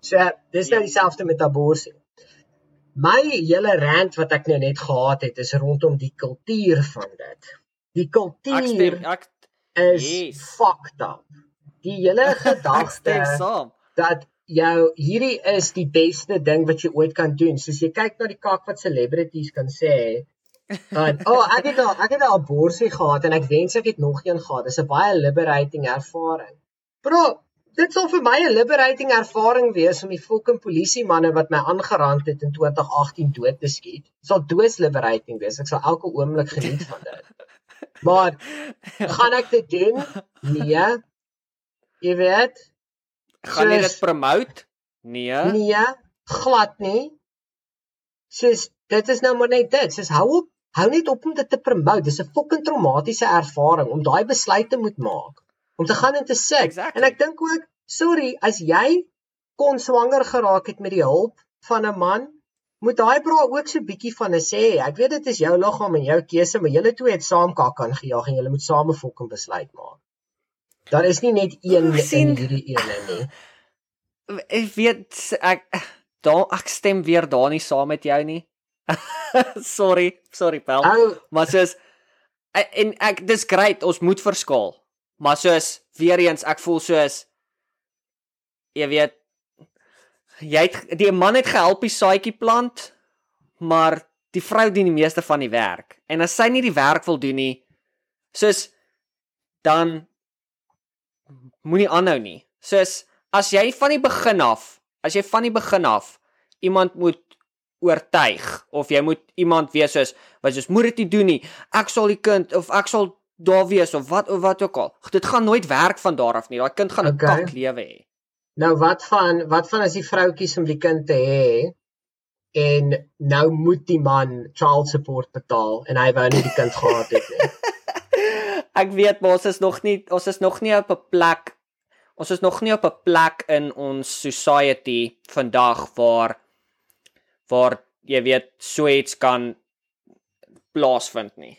So dis nou Ja. dieselfde met abortus. My hele rant wat ek nou net gehad het is rondom die kultuur van dit. Die ek kultuur stem ek is Yes. fucked up. Die hele gedagte dat jou hierdie is die beste ding wat jy ooit kan doen. Soos jy kyk na die kak wat celebrities kan sê, dan oh, ek het al ek het 'n abortus gehad en ek wens ek het nog een gehad. Dis 'n baie liberating ervaring. Bro, dit sal vir my 'n liberating ervaring wees om die fucking polisie manne wat my aangerand het in 2018 dood te skiet. Dit sal doos liberating wees. Ek sal elke oomblik geniet van dit. Maar gaan ek dit doen? Nee. Jy weet, Gaan jy dit promote? Nee. Nee, glad nie. Soos dit is nou maar net dit. Soos hou op, hou net op om dit te promote. Dis 'n fucking traumatiese ervaring om daai besluit te moet maak. Om te gaan en te sit. Exactly. En ek dink ook, sorry, as jy kon swanger geraak het met die hulp van 'n man, moet daai bra ook so bietjie van 'n sê. Ek weet dit is jou liggaam en jou keuse, maar julle twee het saam kak aan gejaag en julle moet saam 'n fucking besluit maak. Daar is nie net een sien- in hierdie ene nie. Ek weet ek daar ek stem weer daar nie saam met jou nie. sorry, sorry Pel. Ou, Maar soos en ek dis great, ons moet verskaal. Maar soos weer eens ek voel soos jy weet jy het die man het gehelp die saadjie plant, maar die vrou doen die meeste van die werk. En as sy nie die werk wil doen nie, soos dan moenie aanhou nie. Soos as jy van die begin af, as jy van die begin af iemand moet oortuig of jy moet iemand wees soos wat soos moet dit nie doen nie. Ek sal die kind of ek sal daar wees of wat of wat ook al. Dit gaan nooit werk van daar af nie. Daai kind gaan 'n okay. kak lewe hê. Nou wat van wat van as die vroutjies om die kind te hê en nou moet die man child support betaal en hy wou nie die kind gehad het nie. ek weet maar ons is nog nie ons is nog nie op 'n plek ons is nog nie op 'n plek in ons society vandag waar waar jy weet so iets kan plaasvind nie.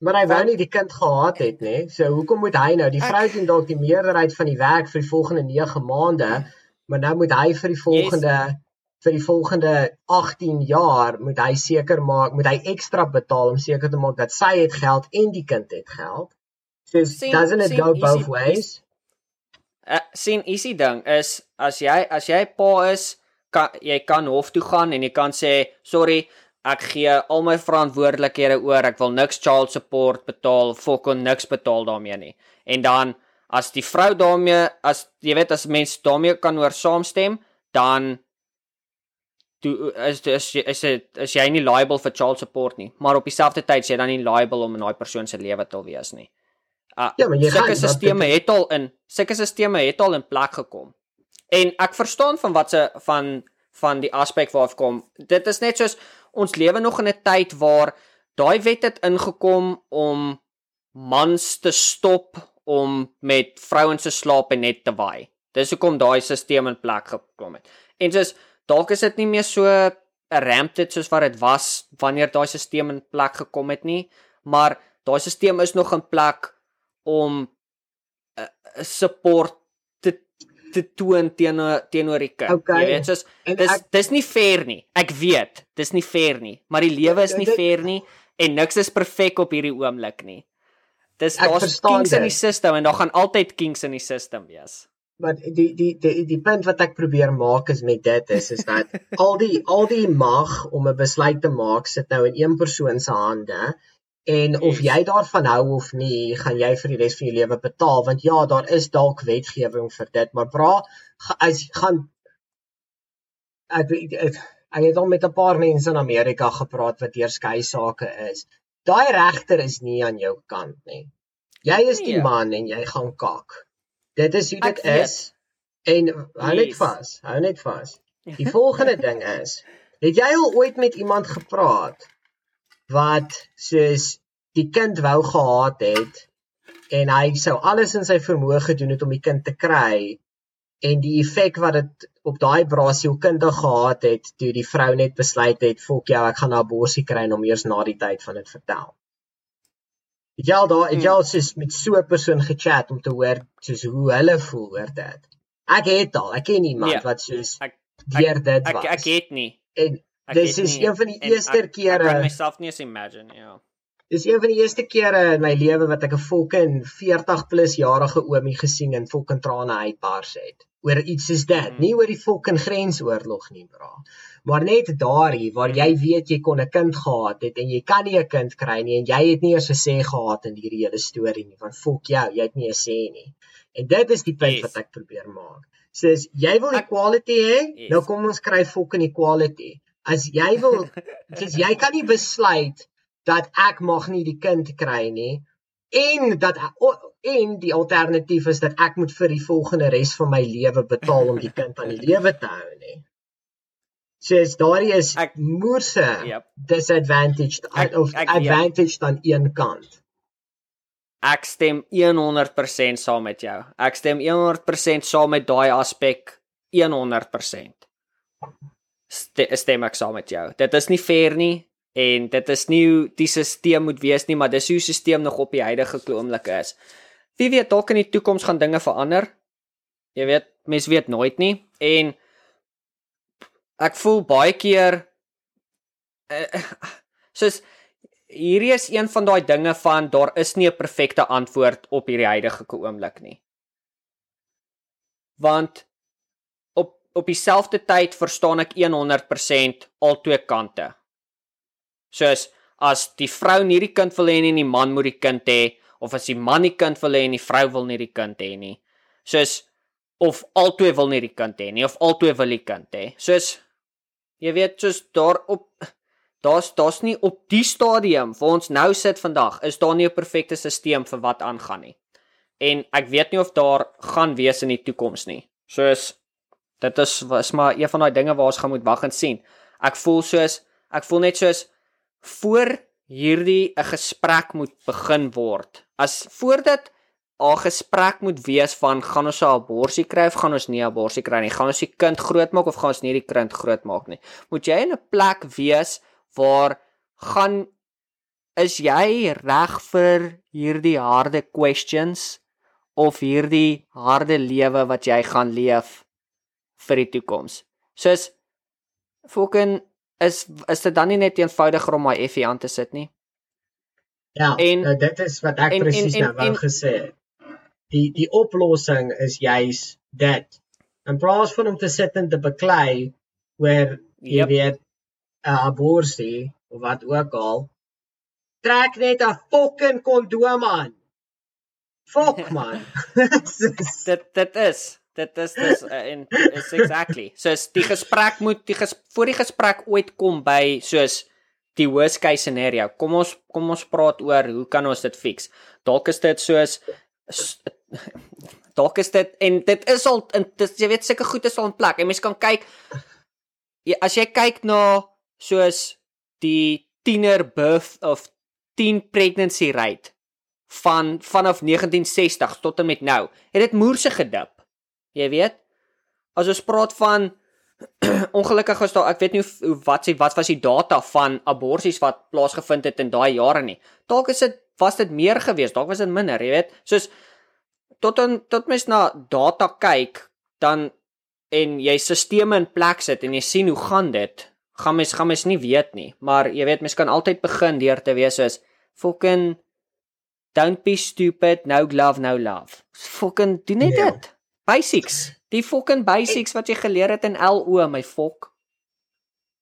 Maar hy wou nie die kind gehad het nie. So hoekom moet hy nou die vrou doen dalk die meerderheid van die werk vir die volgende 9 maande, maar nou moet hy vir die volgende yes. vir die volgende 18 jaar moet hy seker maak, moet hy ekstra betaal om seker te maak dat sy het geld en die kind het geld. So sien, doesn't it sien, go both easy, ways? Uh, sien easy ding is as jy as jy pa is kan jy kan hof toe gaan en jy kan sê sorry ek gee al my verantwoordelikhede oor. Ek wil niks child support betaal fucking niks betaal daarmee nie. En dan as die vrou daarmee as jy weet as mens daarmee kan oor saamstem dan toe is is is is, is jy nie liable vir child support nie. Maar op dieselfde tyd sê jy dan nie liable om in daai persoon se lewe te wees nie. Uh, ja maar jy sulke stelsels het al in sulke stelsels het al in plek gekom. En ek verstaan van wat se van van die aspek waarop kom. Dit is net soos ons lewe nog in 'n tyd waar daai wet het ingekom om mans te stop om met vrouens te slaap net te waai. Dis hoekom daai stelsel in plek gekom het. En soos dalk is dit nie meer so 'n ramp dit soos wat dit was wanneer daai stelsel in plek gekom het nie, maar daai stelsel is nog in plek om 'n uh, support te toon teenoor teenoor die kind. Okay. Jy weet, soos dis ek, dis nie fair nie. Ek weet, dis nie fair nie, maar die lewe is nie fair nie en niks is perfek op hierdie oomblik nie. Dis daar's kinks in die stelsel en daar gaan altyd kinks in die stelsel wees. Maar die die die die punt wat ek probeer maak is met dit is is dat al die al die mag om 'n besluit te maak sit nou in een persoon se hande En of jy daarvan hou of nie, gaan jy vir die res van jou lewe betaal want ja, daar is dalk wetgewing vir dit, maar bra as gaan ek ek het al met 'n paar mense in Amerika gepraat wat deur skei sake is. Daai regter is nie aan jou kant nie. Jy is die nee. man en jy gaan kak. Dit is hoe dit is. En hou net vas, hou net vas. Die volgende ding is, het jy al ooit met iemand gepraat wat soos die kind wou gehad het en hy sou alles in sy vermoë gedoen het om die kind te kry en die effek wat dit op daai brasie kind gehad het toe die vrou net besluit het fok jou ek gaan 'n abortus kry en hom eers na die tyd van dit vertel. Het jy al daar het jy al soos met so 'n persoon gechat om te hoor soos hoe hulle voel oor dit? Ek het al, ek ken iemand ja. wat soos ek deur dit was. Ek ek het nie. En Dis is nie, een van die eerste ek, kere. Ek kan myself nie eens imagine, ja. Dis een van die eerste kere in my lewe wat ek 'n fucking 40 plus jarige oomie gesien en fucking trane uitbars het oor iets soos dit, mm. nie oor die fucking grensoorlog nie, bra. Maar net daarin waar jy weet jy kon 'n kind gehad het en jy kan nie 'n kind kry nie en jy het nie eens 'n sê gehad in hierdie hele storie nie, want fuck jou, jy het nie 'n sê nie. En dit is die punt yes. wat ek probeer maak. Soos jy wil equality hê, yes. nou kom ons kry fucking equality as jy wil dis jy kan nie besluit dat ek mag nie die kind kry nie en dat en die alternatief is dat ek moet vir die volgende res van my lewe betaal om die kind aan die lewe te hou nie. Sies daardie is ek moerse yep. disadvantage ek, of ek, advantage yep. aan een kant. Ek stem 100% saam met jou. Ek stem 100% saam met daai aspek 100% stem ek saam met jou. Dit is nie fair nie en dit is nie hoe die stelsel moet wees nie, maar dis hoe die stelsel nog op die huidige oomblik is. Wie weet dalk in die toekoms gaan dinge verander. Jy weet, mens weet nooit nie en ek voel baie keer uh, soos hierdie is een van daai dinge van daar is nie 'n perfekte antwoord op hierdie huidige oomblik nie. Want op dieselfde tyd verstaan ek 100% albei kante. Soos as die vrou nie die kind wil hê nie en die man moet die kind hê of as die man die kind wil hê en die vrou wil nie die kind hê nie. Soos of albei wil nie die kind hê nie of albei wil die kind hê. Soos jy weet, soos daar op daar's daar's nie op die stadium waar ons nou sit vandag is daar nie 'n perfekte stelsel vir wat aangaan nie. En ek weet nie of daar gaan wees in die toekoms nie. Soos dit is is maar een van daai dinge waar ons gaan moet wag en sien. Ek voel soos ek voel net soos voor hierdie 'n gesprek moet begin word. As voordat 'n gesprek moet wees van gaan ons 'n abortus kry of gaan ons nie 'n abortus kry nie? Gaan ons die kind grootmaak of gaan ons nie die kind grootmaak nie? Moet jy in 'n plek wees waar gaan is jy reg vir hierdie harde questions of hierdie harde lewe wat jy gaan leef vir die toekoms. Soos fucking is is dit dan nie net eenvoudiger om my effie aan te sit nie? Ja, en nou dit is wat ek presies nou wou gesê het. Die die oplossing is juis dit. In plaas van om te sit en te beklei oor jy yep. weet 'n abortus of wat ook al trek net 'n fucking kondoom aan. Fuck man. dit dit is dit is dis in uh, is exactly. So is die gesprek moet die ges, voor die gesprek ooit kom by soos die worst case scenario. Kom ons kom ons praat oor hoe kan ons dit fix? Dalk is dit soos dalk is dit en dit is al in dit jy weet seker goed is al in plek. En mense kan kyk as jy kyk na soos die tiener birth of teen pregnancy rate van vanaf 1960 tot en met nou. Het dit moerse gedip. Jy weet? As ons praat van ongelukkig is daar ek weet nie hoe wat sê wat was die data van aborsies wat plaasgevind het in daai jare nie. Dalk is dit was dit meer geweest, dalk was dit minder, jy weet. Soos tot en tot mens na data kyk, dan en jy stelsels in plek sit en jy sien hoe gaan dit, gaan mens gaan mens nie weet nie, maar jy weet mens kan altyd begin deur te wees soos fucking don't be stupid, no glove, no love. Fucking doen net ja. dit. Basics. Die fucking basics wat jy geleer het in LO, my fok.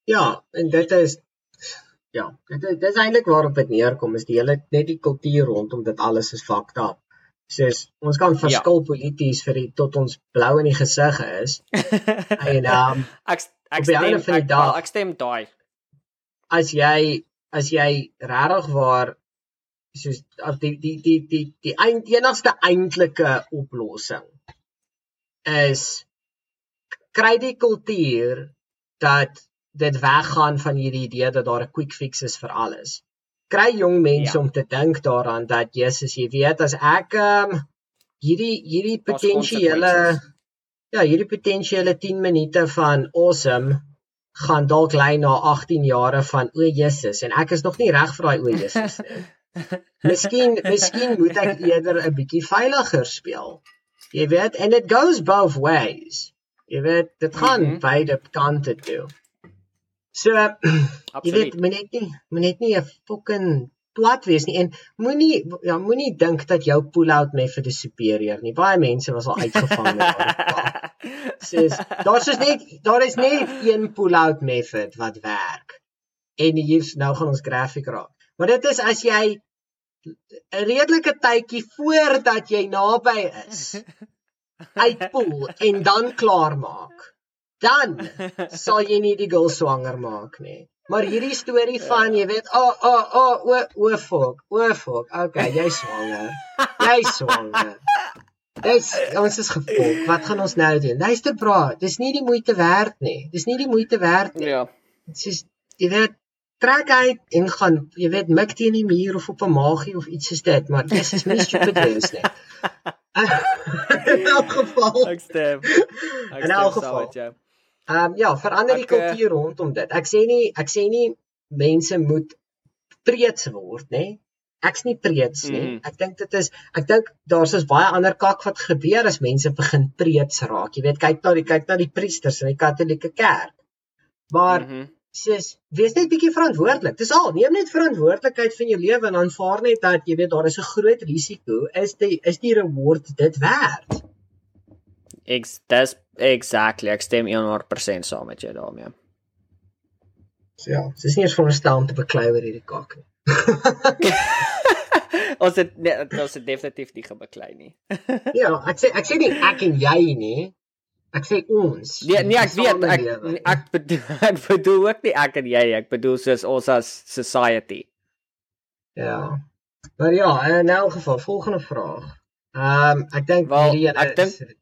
Ja, en dit is ja, dit is, is eintlik waarop dit neerkom is die hele net die kultuur rondom dit alles is fucked up. Soos ons kan verskil ja. polities vir die tot ons blou in die gesig is. en um ek Ek stem ek, dag, ek stem daai. As jy as jy regtig waar soos as die die die die die eind, enigste eintlike oplossing is kry die kultuur dat dit weggaan van hierdie idee dat daar 'n quick fix is vir alles. Kry jong mense ja. om te dink daaraan dat Jesus, jy weet as ek um, hierdie hierdie potensiële Ja, hierdie potensiële 10 minute van awesome gaan dalk lei na 18 jare van o Jesus en ek is nog nie reg vir daai o Jesus nie. miskien miskien moet ek eerder 'n bietjie veiliger speel. Jy weet, and it goes both ways. Jy weet, dit gaan mm -hmm. beide kante toe. So, jy weet, moet net nie moet net nie 'n fucking plat wees nie en moenie ja moenie dink dat jou pull out method is superior nie. Baie mense was al uitgevang daardie. Sis, daar's is net daar is net een pull out method wat werk. En hier's nou gaan ons grafiek raak. Maar dit is as jy 'n redelike tydjie voordat jy naby is uitpool en dan klaar maak. Dan sal jy nie die girl swanger maak nie. Maar hierdie storie van jy weet, o o o o o fok, o fok. Okay, jy swanger. Jy swanger. Dis ons is gefok. Wat gaan ons nou doen? Luister bra, dis nie die moeite werd nie. Dis nie die moeite werd nie. Ja. Dit is jy weet trek uit en gaan jy weet mik teen die muur of op 'n magie of iets soos dit, maar dis is nie stupid wees nie. In elk geval. Ek stem. Ek saam met jou. Ehm um, ja, verander die eh, kultuur rondom dit. Ek sê nie ek sê nie mense moet preets word, nê? Ek's nie preets nie. Mm. Ek dink dit is ek dink daar's is baie ander kak wat gebeur as mense begin preets raak. Jy weet, kyk na die kyk na die priesters in die Katolieke Kerk. Maar mm -hmm. Sies, wees net bietjie verantwoordelik. Dis al, neem net verantwoordelikheid van jou lewe en aanvaar net dat jy weet daar is 'n groot risiko. Is die is die reward dit werd? Ek dis exactly, ek stem 100% saam met jou daarmee. So ja, dis nie eens veronderstel om te beklei oor hierdie kak nie. ons het nee, ons het definitief nie gebeklei nie. ja, ek sê ek sê nie ek en jy nie. Ek sê ons. Nee, nee, ek weet ek nee, ek bedoel, ek bedoel ook nie ek en jy, ek bedoel soos ons as society. Ja. Maar ja, in elk geval, volgende vraag. Ehm um, ek dink hierdie ek dink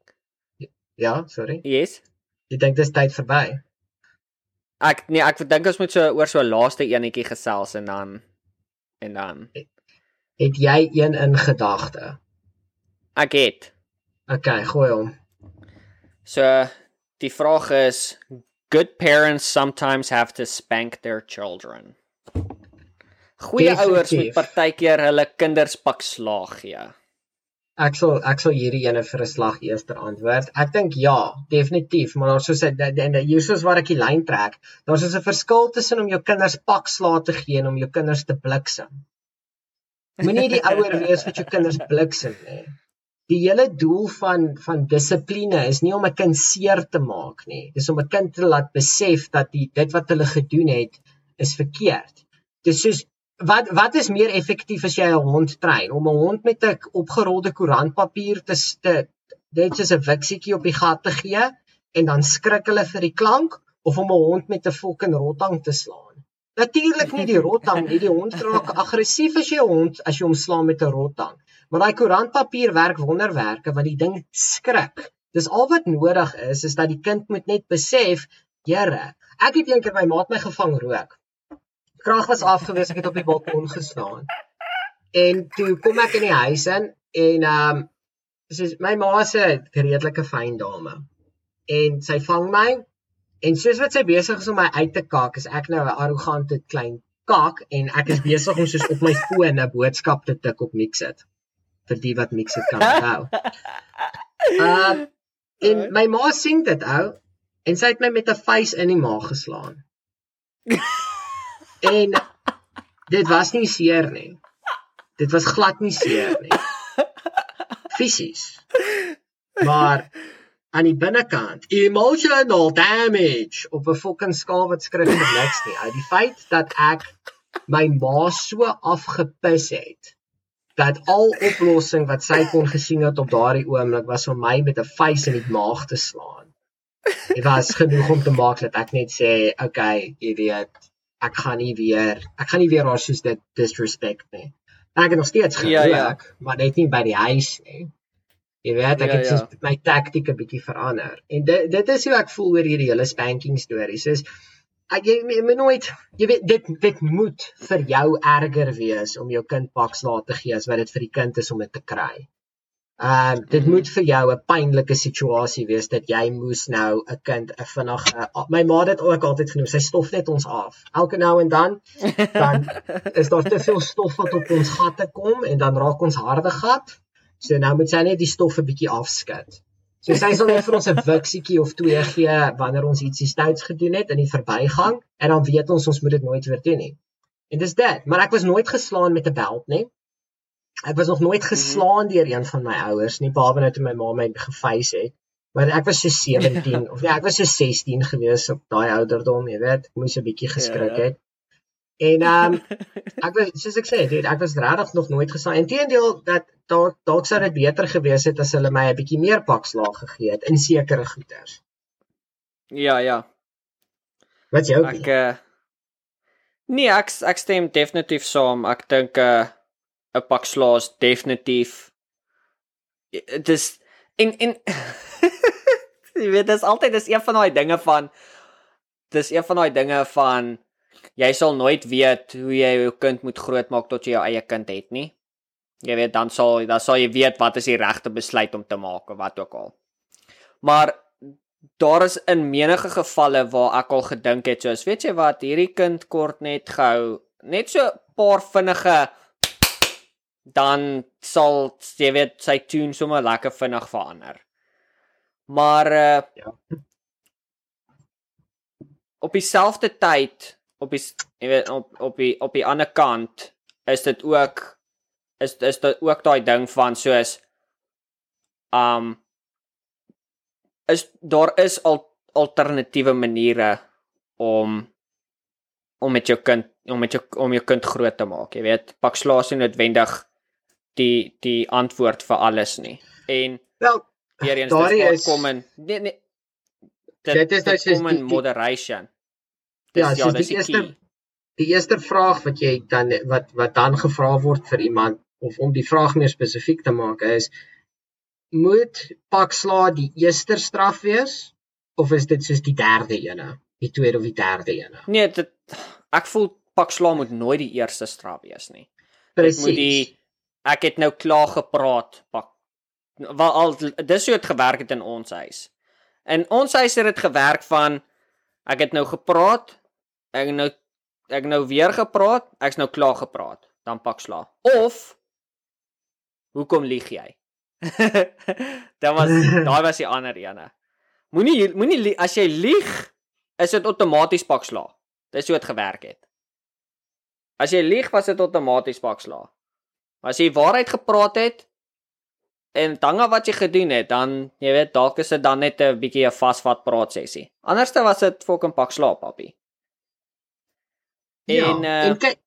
Ja, sorry. Yes. Jy dink dis tyd verby? Ek nee, ek dink ons moet so oor so laaste enetjie gesels en dan en dan het jy een in gedagte? Ek het. Okay, gooi hom. So die vraag is good parents sometimes have to spank their children. Goeie ouers moet partykeer hulle kinders pak slaag gee. Ja. Ek sal ek sal hierdie ene vir 'n slag eerster antwoord. Ek dink ja, definitief, maar daar's soos en hier soos waar ek die lyn trek. Daar's soos 'n verskil tussen om jou kinders pak slae te gee en om jou kinders te bliksem. Moenie die ouer wees wat jou kinders bliksem nie. Die hele doel van van dissipline is nie om 'n kind seer te maak nie. Dis om 'n kind te laat besef dat die dit wat hulle gedoen het is verkeerd. Dis soos wat wat is meer effektief as jy 'n hond trein om 'n hond met 'n opgerolde koerantpapier te te net soos 'n wiksietjie op die gat te gee en dan skrik hulle vir die klank of om 'n hond met 'n fucking rotang te slaan natuurlik nie die rotang nie die hond raak aggressief as jy 'n hond as jy hom slaan met 'n rotang maar daai koerantpapier werk wonderwerke want die ding skrik dis al wat nodig is is dat die kind moet net besef Here ek het eendag my maat my gevang rook krag was afgewees, ek het op die balkon gestaan. En toe kom ek in die huis in en ehm um, soos my ma se redelike fyn dame. En sy vang my en soos wat sy besig is om my uit te kak, is ek nou 'n arrogante klein kak en ek is besig om soos op my foon 'n boodskap te tik op Mixit vir die wat Mixit kan onthou. Uh, en my ma sien dit ou en sy het my met 'n face in die maag geslaan. En dit was nie seer nie. Dit was glad nie seer nie. Fisies. Maar aan die binnekant, emotional damage op 'n fucking skaal wat skrik vir niks nie. Uit die feit dat ek my ma so afgepis het dat al oplossing wat sy kon gesien het op daardie oomblik was om my met 'n face in die maag te slaan. Dit was genoeg om te maak dat ek net sê, okay, jy weet, ek gaan nie weer ek gaan nie weer haar soos dit disrespect nie. Ek het nog steeds gewerk, ja, ja. maar net nie by die huis nie. Jy weet, ek ja, het ja. my taktiek 'n bietjie verander. En dit dit is hoe ek voel oor hierdie hele spanking stories. Is jy moet nooit jy weet dit dit moet vir jou erger wees om jou kind paks laat te gee as wat dit vir die kind is om dit te kry. Ehm uh, dit mm. moet vir jou 'n pynlike situasie wees dat jy moes nou 'n kind 'n vinnig my ma het ook altyd genoem sy stof net ons af. Elke nou en dan dan is daar te veel stof wat op ons gatte kom en dan raak ons harde gat. So nou moet sy net die stof 'n bietjie afskud. So sy sal net vir ons 'n wiksietjie of twee gee wanneer ons ietsie stouts gedoen het in die verbygang en dan weet ons ons moet dit nooit weer doen nie. En dis dit, maar ek was nooit geslaan met 'n beld nie. Ek was nog nooit mhm. geslaan deur een van my ouers nie, behalwe net toe my ma my geface het. Maar ek was so 17 of nee, ek was so 16 gewees op daai ouderdom, jy weet, ek moes 'n bietjie geskrik ja, ja. het. En ehm um, ek was soos ek sê, dit ek was regtig nog nooit geslaan. Inteendeel dat dalk dalk sou dit beter gewees het as hulle my 'n bietjie meer pakslaag gegee het in sekere goeders. Ja, ja. Wat jou? Ek uh, Nee, ek ek stem definitief saam. Ek dink uh 'n pak slaas definitief dis en en jy weet dis altyd dis een van daai dinge van dis een van daai dinge van jy sal nooit weet hoe jy jou kind moet grootmaak tot jy jou eie kind het nie. Jy weet dan sal dan sal jy weet wat is die regte besluit om te maak of wat ook al. Maar daar is in menige gevalle waar ek al gedink het soos weet jy wat hierdie kind kort net gehou net so 'n paar vinnige dan sal jy weet sy tune sommer lekker vinnig verander. Maar uh ja. Op dieselfde tyd op die jy weet op op die op die ander kant is dit ook is is dit ook daai ding van soos um is daar is al alternatiewe maniere om om met jou kind om met jou om jou kind groot te maak jy weet pak slaas nie noodwendig die die antwoord vir alles nie. En Wel, weer eens dis is- kom in nee nee dit, Dit is dit soos kom die- in die- moderation. Ja, Dis soos dis die eerste key. die eerste vraag wat jy dan wat wat dan gevra word vir iemand of om die vraag meer spesifiek te maak is moet pak sla die eerste straf wees of is dit soos die derde ene, die tweede of die derde ene? Nee, dit ek voel pak sla moet nooit die eerste straf wees nie. Presies. moet die ek het nou klaar gepraat pak wel al dis hoe dit gewerk het in ons huis. In ons huis het dit gewerk van ek het nou gepraat, ek nou ek nou weer gepraat, ek's nou klaar gepraat, dan pak sla. Of hoekom lieg jy? Dit was daai was die ander ene. Moenie moenie as jy lieg, is dit outomaties pak sla. Dis hoe dit gewerk het. As jy lieg, was dit outomaties pak sla. As jy waarheid gepraat het en dan wat jy gedoen het, dan jy weet dalk is dit dan net 'n bietjie 'n vasvat praat sessie. Anderste was dit fucking pak slaap, papie. En ja, uh en kyk,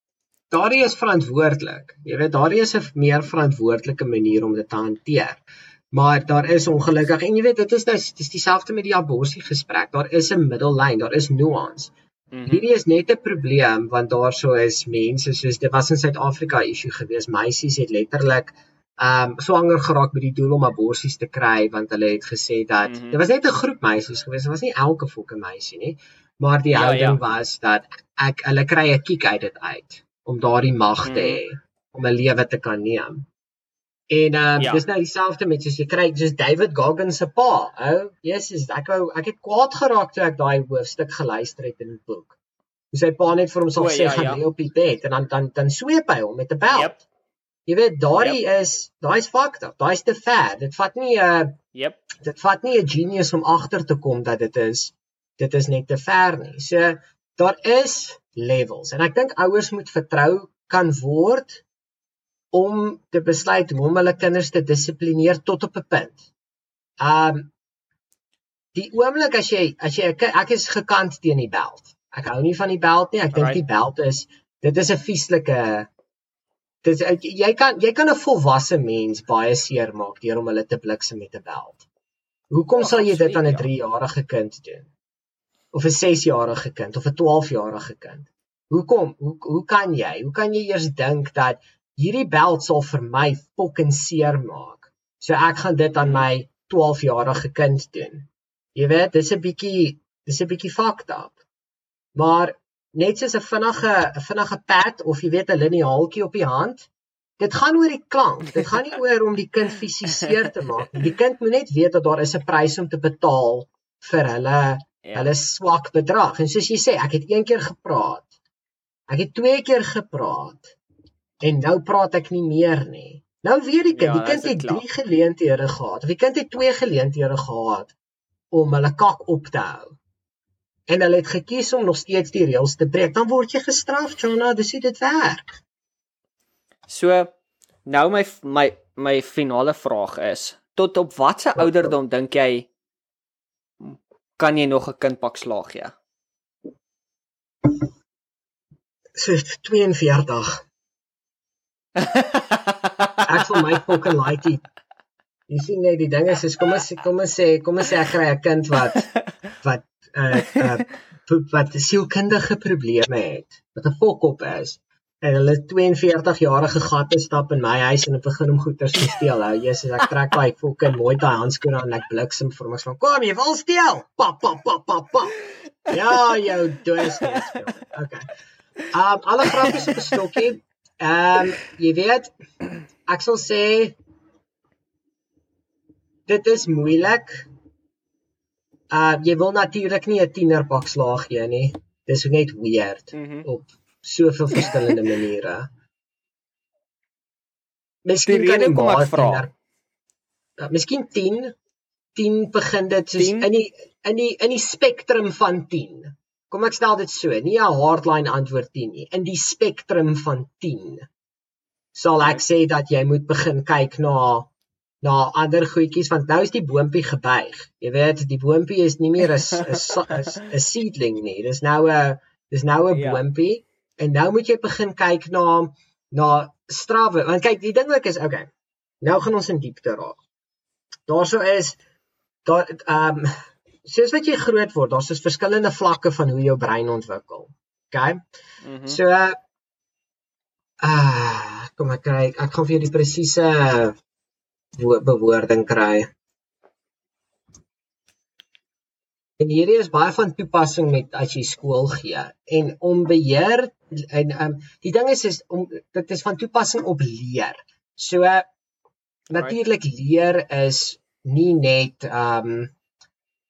daardie is verantwoordelik. Jy weet, daardie is 'n meer verantwoordelike manier om dit te hanteer. Maar daar is ongelukkig en jy weet dit is nou dis dieselfde met die abortus gesprek. Daar is 'n middellyn, daar is nuance. mm -hmm. Hierdie is net 'n probleem want daarso is mense soos dit was in Suid-Afrika issue gewees. Meisies het letterlik um swanger geraak met die doel om aborsies te kry want hulle het gesê dat mm. -hmm. dit was net 'n groep meisies gewees. Dit was nie elke fokke meisie nie. Maar die Ja, houding ja. was dat ek hulle kry 'n kiek uit dit uit om daardie mag te Mhm. hê om 'n lewe te kan neem. En um Ja. dis nou dieselfde met soos jy kry soos David Goggins se pa. Ou, Jesus, ek wou ek het kwaad geraak toe ek daai hoofstuk geluister het in die boek. Hoe sy pa net vir hom sal O, sê ja, gaan ja. lê op die bed en dan dan dan sweep hy hom met 'n bel. Yep. Jy weet daardie is daai's fucked up. Daai's te ver. Dit vat nie 'n uh, Yep. dit vat nie 'n genius om agter te kom dat dit is dit is net te ver nie. So daar is levels en ek dink ouers moet vertrou kan word om te besluit hoe om hulle kinders te dissiplineer tot op 'n punt. Um die oomblik as jy as jy ek is gekant teen die beld. Ek hou nie van die beld nie. Ek dink die beld is dit is 'n vieslike dit is jy kan jy kan 'n volwasse mens baie seer maak deur om hulle te bliksem met 'n beld. Hoekom Ag, sal jy dit absoluut, aan 'n ja. 3-jarige kind doen? Of 'n 6-jarige kind of 'n 12-jarige kind? Hoekom? Hoe hoe kan jy? Hoe kan jy eers dink dat hierdie beld sal vir my fucking seer maak? So ek gaan dit aan my 12-jarige kind doen. Jy weet, dis 'n bietjie dis 'n bietjie fucked up. Maar net soos 'n vinnige 'n vinnige pad of jy weet 'n liniaaltjie op die hand, dit gaan oor die klank. Dit gaan nie oor om die kind fisies seer te maak nie. Die kind moet net weet dat daar is 'n prys om te betaal vir hulle Ja. hulle swak bedrag. En soos jy sê, ek het een keer gepraat. Ek het twee keer gepraat. En nou praat ek nie meer nie. Nou weer die kind, Ja, die kind het 3 geleenthede gehad. Of die kind het 2 geleenthede gehad om hulle kak op te hou. En hulle het gekies om nog steeds die reëls te breek. Dan word jy gestraf, Jonna, dis hoe dit werk. So nou my my my finale vraag is tot op watter ouderdom dink jy kan jy nog 'n kind pak slaag gee? So 42. Ek vir my fucking laaitjie. Jy sien net die ding is is kom ons kom ons sê kom ons sê ek kry 'n kind wat wat uh uh wat sielkundige probleme het. Wat 'n fokop is. En hulle 42 jarige gatte stap in my huis en begin om goeders te steel. Hou Jesus, ek trek daai fucking mooi daai handskoene aan en ek bliksem vir. Ek sê kom jy wil steel. Pap pap pap pap pap. Ja, jou dus net. Okay. Um alle grappies op 'n stokkie. Um, jy weet ek sal sê dit is moeilik. Uh jy wil natuurlik nie 'n tiener pak slaag gee nie. Dis net weird Mhm. op soveel verskillende maniere. Miskien kan kom maar ek vra. Uh, miskien 10 10 begin dit soos 10? in die in die in die spektrum van 10. Kom ek stel dit so, nie 'n hardline antwoord 10 nie, in die spektrum van 10. Sal ek sê dat jy moet begin kyk na na ander goedjies want nou is die boontjie gebuig. Jy weet, die boontjie is nie meer 'n 'n 'n seedling nie. Dis nou 'n dis nou 'n Ja. boontjie en nou moet jy begin kyk na na strawwe, want kyk, die ding ook is, okay. Nou gaan ons in diepte raak. Daarso is daar ehm um, soos wat jy groot word, daar's dus verskillende vlakke van hoe jou brein ontwikkel. Okay? Mm so uh kom ek kyk, ek gaan vir jou die presiese bewoording kry. En hierdie is baie van toepassing met as jy skool gee en om beheer en um, die ding is is om dit is van toepassing op leer. So natuurlik leer is nie net ehm um,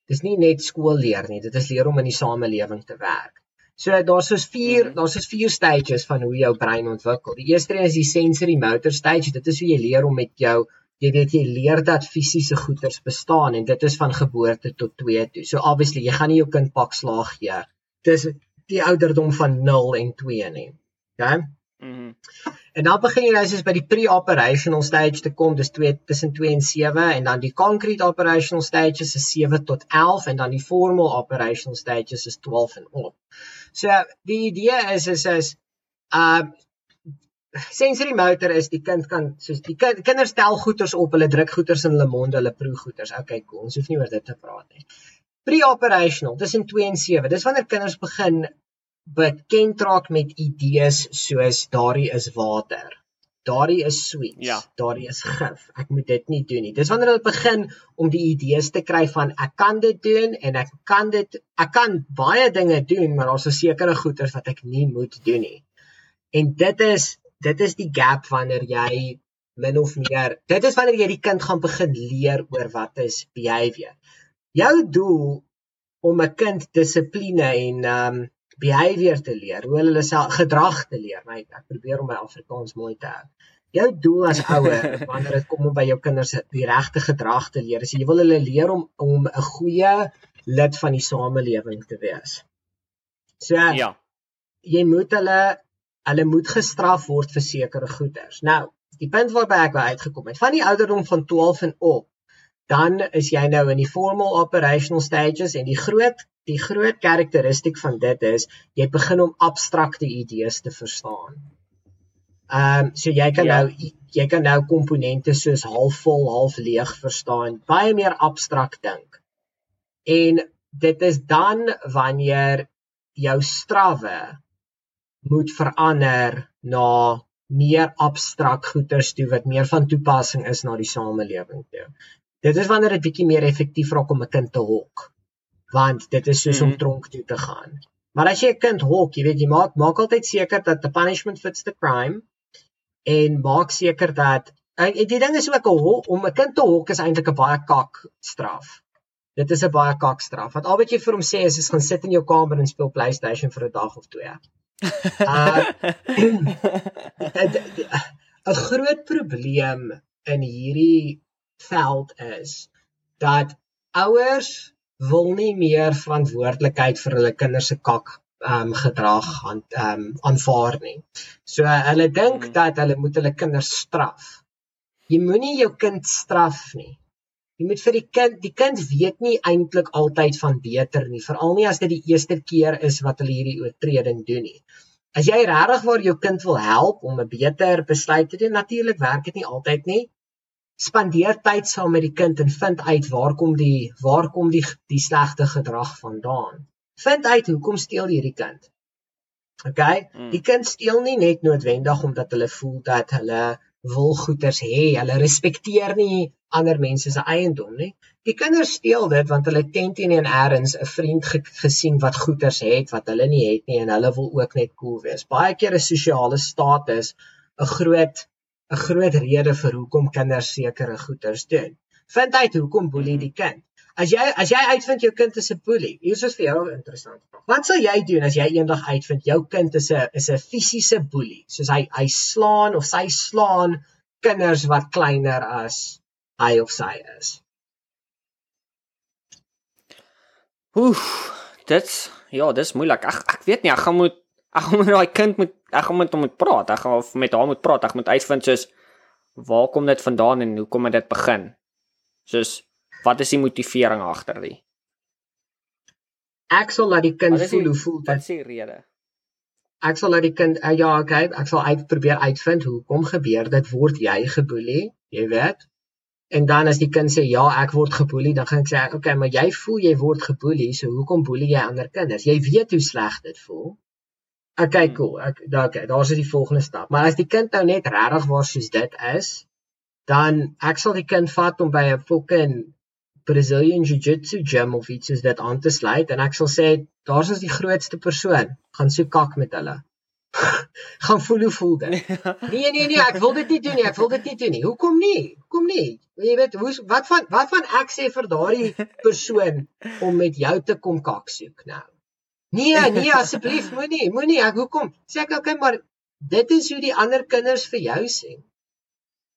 dis nie net skool leer nie, dit is leer om in die samelewing te werk. So daar's soos vier, -hmm. daar's soos vier stages van hoe jou brein ontwikkel. Die eerste een is die sensory motor stage. Dit is hoe jy leer om met jou jy weet jy leer dat fisiese goeders bestaan en dit is van geboorte tot 2 toe. So obviously jy gaan nie jou kind pak slaag gee. Dis die ouderdom van 0 en 2 nie. OK? Mhm. Mm en dan begin jy nou soos by die pre-operational stage te kom, dis 2 tussen 2 en 7 en dan die concrete operational stages is 7 tot 11 en dan die formal operational stages is 12 en op. So die idee is is is uh sensory motor is die kind kan soos die kind, kinders tel goeters op, hulle druk goeters in hulle mond, hulle proe goeters. Okay, cool. Ons hoef nie oor dit te praat nie. Pre-operational, tussen 2 en 7. Dis wanneer kinders begin bekend raak met idees soos daardie is water. Daardie is sweet. Ja. Daardie is gif. Ek moet dit nie doen nie. Dis wanneer hulle begin om die idees te kry van ek kan dit doen en ek kan dit ek kan baie dinge doen, maar daar's 'n sekere goeters wat ek nie moet doen nie. En dit is dit is die gap wanneer jy min of meer dit is wanneer jy die kind gaan begin leer oor wat is behavior. Jou doel om 'n kind dissipline en um behavior te leer, hoe hulle self gedrag te leer. My ek probeer om my Afrikaans mooi te hou. Jou doel as ouer wanneer dit kom om by jou kinders die regte gedrag te leer, is jy wil hulle leer om om 'n goeie lid van die samelewing te wees. So ja. Jy moet hulle hulle moet gestraf word vir sekere goeders. Nou, die punt waarby ek wou uitgekom het, van die ouderdom van 12 en op, dan is jy nou in die formal operational stages en die groot die groot karakteristiek van dit is jy begin om abstrakte idees te verstaan. Ehm um, so jy kan ja. nou jy kan nou komponente soos halfvol, half leeg verstaan, baie meer abstrakt dink. En dit is dan wanneer jou strawwe moet verander na meer abstrakt goeders toe wat meer van toepassing is na die samelewing toe. Dit is wanneer dit bietjie meer effektief raak om 'n kind te hok. Want dit is soos mm -hmm. om mhm. tronk toe te gaan. Maar as jy 'n kind hok, jy weet jy maak maak altyd seker dat the punishment fits the crime en maak seker dat en die ding is ook om 'n kind te hok is eintlik 'n baie kak straf. Dit is 'n baie kak straf. Want al wat jy vir hom sê is is gaan sit in jou kamer en speel PlayStation vir 'n dag of twee. 'n groot probleem in hierdie veld is dat ouers wil nie meer verantwoordelikheid vir hulle kinders se kak um, gedrag aan um, aanvaar nie. So hulle dink mm. dat hulle moet hulle kinders straf. Jy moenie jou kind straf nie. Jy moet vir die kind, die kind weet nie eintlik altyd van beter nie, veral nie as dit die eerste keer is wat hulle hierdie oortreding doen nie. As jy regtig waar jou kind wil help om 'n beter besluit te doen, natuurlik werk dit nie altyd nie. Spandeer tyd saam met die kind en vind uit waar kom die waar kom die die slegte gedrag vandaan. Vind uit hoekom steel hierdie kind. OK? Hmm. Die kind steel nie net noodwendig omdat hulle voel dat hulle wil goeders hê. Hulle respekteer nie ander mense se eiendom nie. Die kinders steel dit want hulle ken teen en eers 'n vriend ge gesien wat goeders het wat hulle nie het nie en hulle wil ook net cool wees. Baie keer is sosiale status 'n groot 'n groot rede vir hoekom kinders sekere goeders doen. Vind uit hoekom boelie die kind. As jy as jy uitvind jou kind is 'n boelie, hier is vir jou 'n interessante vraag. Wat sal jy doen as jy eendag uitvind jou kind is 'n is 'n fisiese boelie? Soos hy hy slaan of sy slaan kinders wat kleiner as hy of sy is. Oef, dit's ja, dis moeilik. Ag ek weet nie, ek gaan moet ek gaan met daai kind moet ek gaan met hom moet praat. Ek gaan met haar moet praat. Ek moet uitvind soos waar kom dit vandaan en hoe kom dit begin? Soos Wat is die motivering agter dit? Ek sal laat die kind voel hoe voel dit. Wat is die rede? ek sal laat die kind uh, ja, okay, ek sal uit probeer uitvind hoekom gebeur dit word jy geboelie, jy weet. En dan as die kind sê ja, ek word geboelie, dan gaan ek sê, okay, maar jy voel jy word geboelie, so hoekom boelie jy ander kinders? Jy weet hoe sleg dit voel. Okay, hmm. cool. Ek daar okay, daar's die volgende stap. Maar as die kind nou net regtig waar soos dit is, dan ek sal die kind vat om by 'n fucking Brazilian Jiu-Jitsu gym of iets soos dit aan te sluit en ek sal sê daar's ons die grootste persoon, gaan soek kak met hulle. gaan voel hoe voel dit? Nee nee nee, ek wil dit nie doen nie, ek wil dit nie doen nie. Hoekom nie? Hoekom nie? Jy weet, hoe wat van wat van ek sê vir daardie persoon om met jou te kom kak soek nou? Nee, nee asseblief, moenie, moenie. Ek hoekom? Sê ek okay, maar dit is hoe die ander kinders vir jou sien.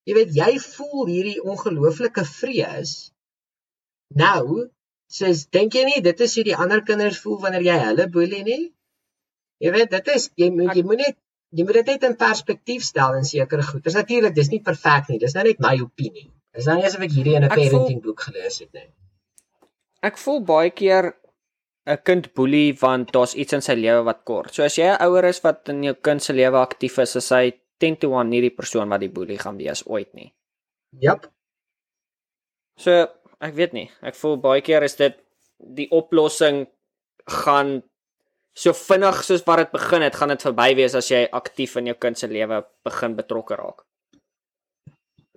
Jy weet, jy voel hierdie ongelooflike vrees Nou, sies dink jy nie dit is hoe die ander kinders voel wanneer jy hulle boelie nie? Jy weet, dit is jy moet jy moet net jy moet dit net in perspektief stel en sekere goed. Dis natuurlik, dis nie perfek nie. Dis nou net my opinie. Dis nou nie asof ek hierdie in 'n parenting voel, boek gelees het nie. Ek voel baie keer 'n kind boelie want daar's iets in sy lewe wat kort. So as jy 'n ouer is wat in jou kind se lewe aktief is, is hy 10 to 1 nie die persoon wat die boelie gaan wees ooit nie. Jap. So ek weet nie. Ek voel baie keer is dit die oplossing gaan so vinnig soos wat dit begin het, gaan dit verby wees as jy aktief in jou kind se lewe begin betrokke raak.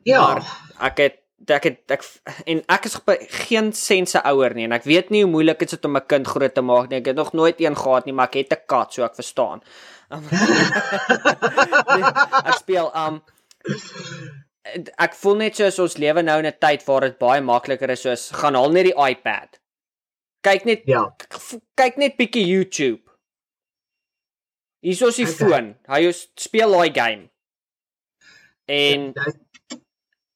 Ja, maar ek het ek het ek en ek is geen sense ouer nie en ek weet nie hoe moeilik dit is om 'n kind groot te maak nie. Ek het nog nooit een gehad nie, maar ek het 'n kat, so ek verstaan. nee, ek speel um ek voel net soos ons lewe nou in 'n tyd waar dit baie makliker is soos gaan haal net die iPad. Kyk net ja. kyk net bietjie YouTube. Hier is die okay. foon. Hy speel daai game. En ja,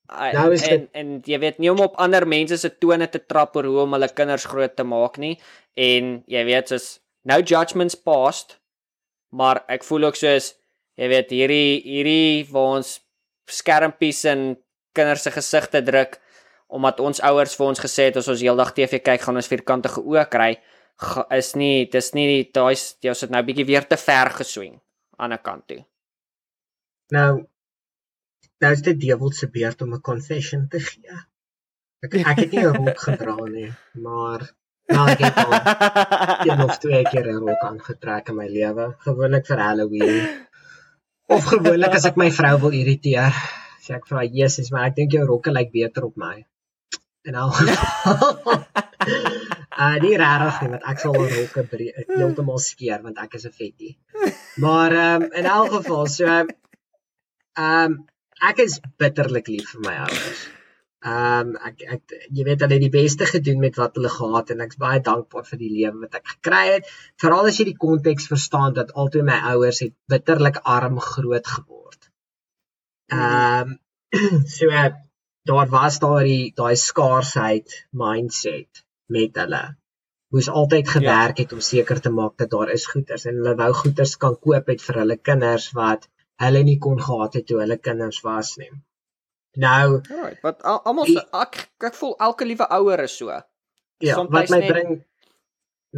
nou is en, en jy weet nie om op ander mense se tone te trap oor hoe om hulle kinders groot te maak nie en jy weet soos no judgments passed maar ek voel ook soos jy weet hierdie hierdie waar ons skermpies in kinders se gesigte druk omdat ons ouers vir ons gesê het as ons heeldag TV kyk gaan ons vierkantige oë kry is nie dis nie daai jy sit nou bietjie weer te ver geswing aan 'n kant toe. Nou nou is dit dewel se beurt om 'n confession te gee. Ek ek het nie 'n rok gedra nie, maar nou ek het al een of twee keer 'n rok aangetrek in my lewe, gewoonlik vir Halloween. Of gewoonlik as ek my vrou wil irriteer, sê ek vir haar: "Jesus, maar ek dink jou rokke lyk beter op my." En al Ah, die rarig nie, want ek sal al rokke heeltemal skeer want ek is 'n vetty. Maar ehm um, in elk geval, so ehm um, ek is bitterlik lief vir my ouers. Ehm um, ek ek jy weet hulle het die beste gedoen met wat hulle gehad en ek's baie dankbaar vir die lewe wat ek gekry het. Veral as jy die konteks verstaan dat albei my ouers het bitterlik arm groot geword. Ehm um, so uh, daar was daai daai skaarsheid mindset met hulle. Moes altyd gewerk ja. het om seker te maak dat daar is goeders en hulle wou goeders kan koop het vir hulle kinders wat hulle nie kon gehad het toe hulle kinders was nie. Nou, right, wat almal ek ek voel elke liewe ouer is so. Ja, Soms wat my net... bring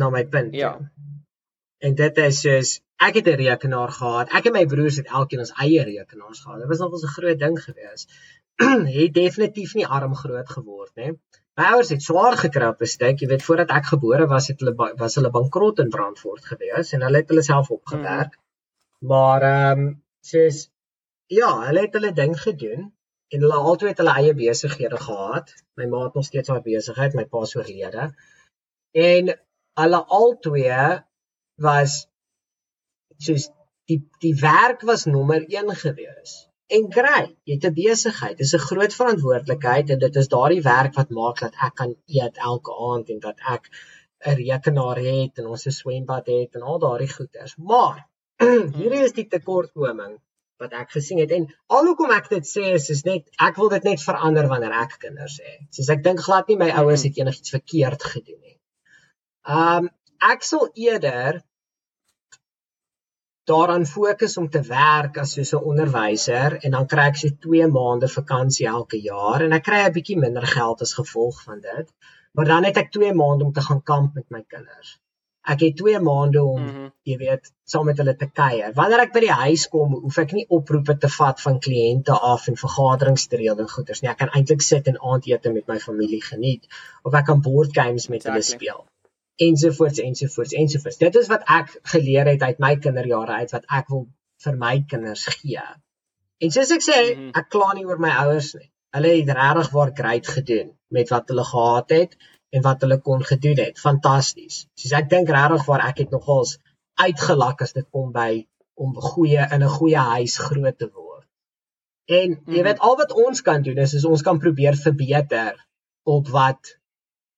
na my punt. Ja. En dit is soos ek het 'n rekenaar gehad. Ek en my broers het elkeen ons eie rekenaars gehad. Dit was nog 'n groot ding gewees. het definitief nie arm groot geword, né? My ouers het swaar gekry op 'n stuk. Jy weet, voordat ek gebore was, het hulle was hulle bankrot in Brandfort gewees en hulle het hulle self opgewerk. Mm. Maar ehm um, soos ja, hulle het hulle ding gedoen en hulle albei het hulle eie besighede gehad. My ma het nog steeds haar besigheid, my pa se oorlede. En hulle albei was soos die die werk was nommer 1 gewees. En kry, jy het 'n besigheid, dis 'n groot verantwoordelikheid en dit is daardie werk wat maak dat ek kan eet elke aand en dat ek 'n rekenaar het en ons 'n swembad het en al daardie goeders. Maar hierdie is die tekortkoming wat ek gesien het en alhoekom ek dit sê is is net ek wil dit net verander wanneer ek kinders het. Soos ek dink glad nie my ouers het enigiets verkeerd gedoen nie. Um ek sal eerder daaraan fokus om te werk as soos 'n onderwyser en dan kry ek so 2 maande vakansie elke jaar en ek kry 'n bietjie minder geld as gevolg van dit. Maar dan het ek 2 maande om te gaan kamp met my kinders. Ek het 2 maande om Mhm. jy weet saam met hulle te kuier. Wanneer ek by die huis kom, hoef ek nie oproepe te vat van kliënte af en vergaderings te reël en goeders nie. Ek kan eintlik sit en aandete met my familie geniet of ek kan board games met hulle Exactly. speel. Ensovoorts ensovoorts ensovoorts. Dit is wat ek geleer het uit my kinderjare uit wat ek wil vir my kinders gee. En soos ek sê, Mhm. ek kla nie oor my ouers nie. Hulle het regtig waar great gedoen met wat hulle gehad het en wat hulle kon gedoen het. Fantasties. Soos ek dink regtig waar ek het nogals uitgelak as dit kom by om goeie in 'n goeie huis groot te word. En jy Mhm. weet al wat ons kan doen is, is ons kan probeer verbeter op wat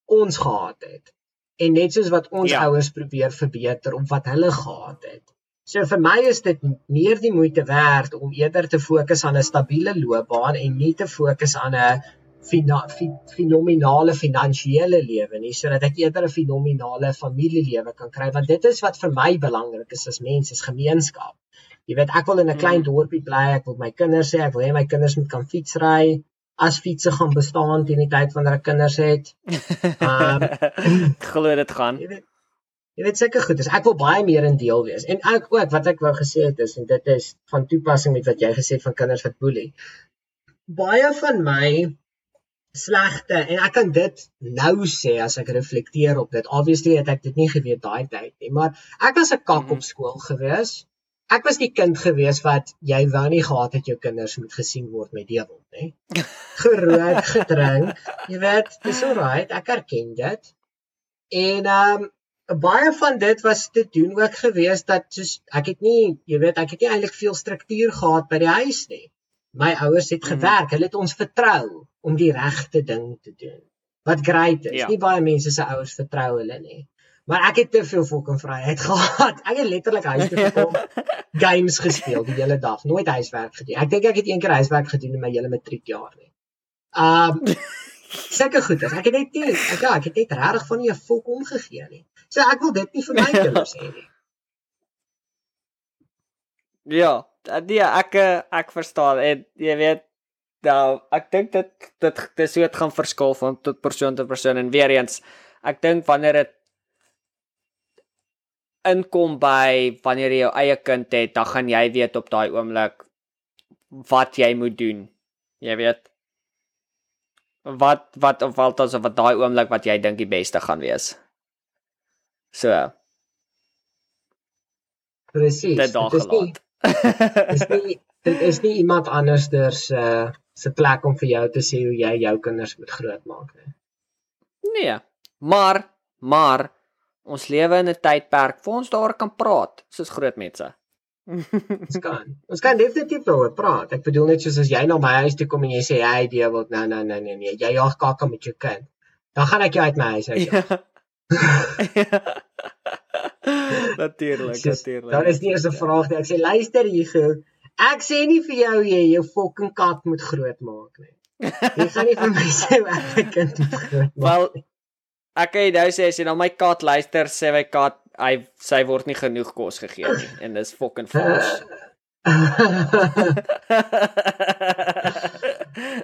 ons gehad het. En net soos wat ons Ja. ouers probeer verbeter op wat hulle gehad het. So vir my is dit meer die moeite werd om eerder te fokus aan 'n stabiele loopbaan en nie te fokus aan 'n fina- fi- fenominale finansiële lewe nie sodat ek eerder 'n fenominale familielewe kan kry want dit is wat vir my belangrik is as mens is gemeenskap. Jy weet ek wil in 'n klein Mhm. dorpie bly, ek wil my kinders hê, ek wil hê my kinders moet kan fietsry as fietsse gaan bestaan teen die tyd wanneer ek kinders het. Um, Glo dit gaan. Jy weet jy weet seker goed, is ek wil baie meer in deel wees. En ek ook wat ek wou gesê het is en dit is van toepassing met wat jy gesê het van kinders wat boelie. Baie van my slegte en ek kan dit nou sê as ek reflekteer op dit. Obviously het ek dit nie geweet daai tyd nie, maar ek was 'n kak Mhm. op skool gewees. Ek was die kind gewees wat jy wou nie gehad het jou kinders moet gesien word met dewel, nê? Gerook, gedrink, jy weet, dis alright, ek erken dit. En ehm um, baie van dit was te doen ook gewees dat soos ek het nie, jy weet, ek het nie eintlik veel struktuur gehad by die huis nie. My ouers het Mhm. gewerk, hulle het ons vertrou om die regte ding te doen. Wat great is. Ja. Nie baie mense se ouers vertrou hulle nie. Maar ek het te veel fucking vryheid gehad. Ek het letterlik huis toe gekom, games gespeel die hele dag, nooit huiswerk gedoen. Ek dink ek het een keer huiswerk gedoen in my hele matriekjaar nie. Um Seker goed, is. ek het net nie, ek ja, ek het net regtig van nie 'n fok omgegee nie. So ek wil dit nie vir my kinders hê nie. Ja, nee, ek eh, ek verstaan en jy weet nou ek dink dit dit dit so dit gaan verskil van tot persoon tot persoon en weer eens ek dink wanneer dit inkom by wanneer jy jou eie kind het, dan gaan jy weet op daai oomblik wat jy moet doen. Jy weet wat wat of wat as wat daai oomblik wat jy dink die beste gaan wees. So, Presies. dit daar Dit is nie, dit is nie iemand andersders se uh, se plek om vir jou te sê hoe jy jou kinders moet grootmaak nie. Nee, maar maar ons lewe in 'n tydperk waar ons daar kan praat soos groot mense. Ons kan. Ons kan definitief daaroor praat. Ek bedoel net soos as jy na my huis toe kom en jy sê hy idee wil nou nou nou nee nee, jy jaag kakka met jou kind. Dan gaan ek jou uit my huis uit. jaag. natuurlik, natuurlik. Daar is nie eens 'n vraag nie. Ek sê luister hier. Ek sê nie vir jou jy jou fucking kat moet grootmaak nie. Jy gaan nie vir my sê ek 'n kind moet grootmaak. Wel ek kan jou nou sê as jy na my kat luister, sê my kat hy sy word nie genoeg kos gegee nie en dis fucking vals.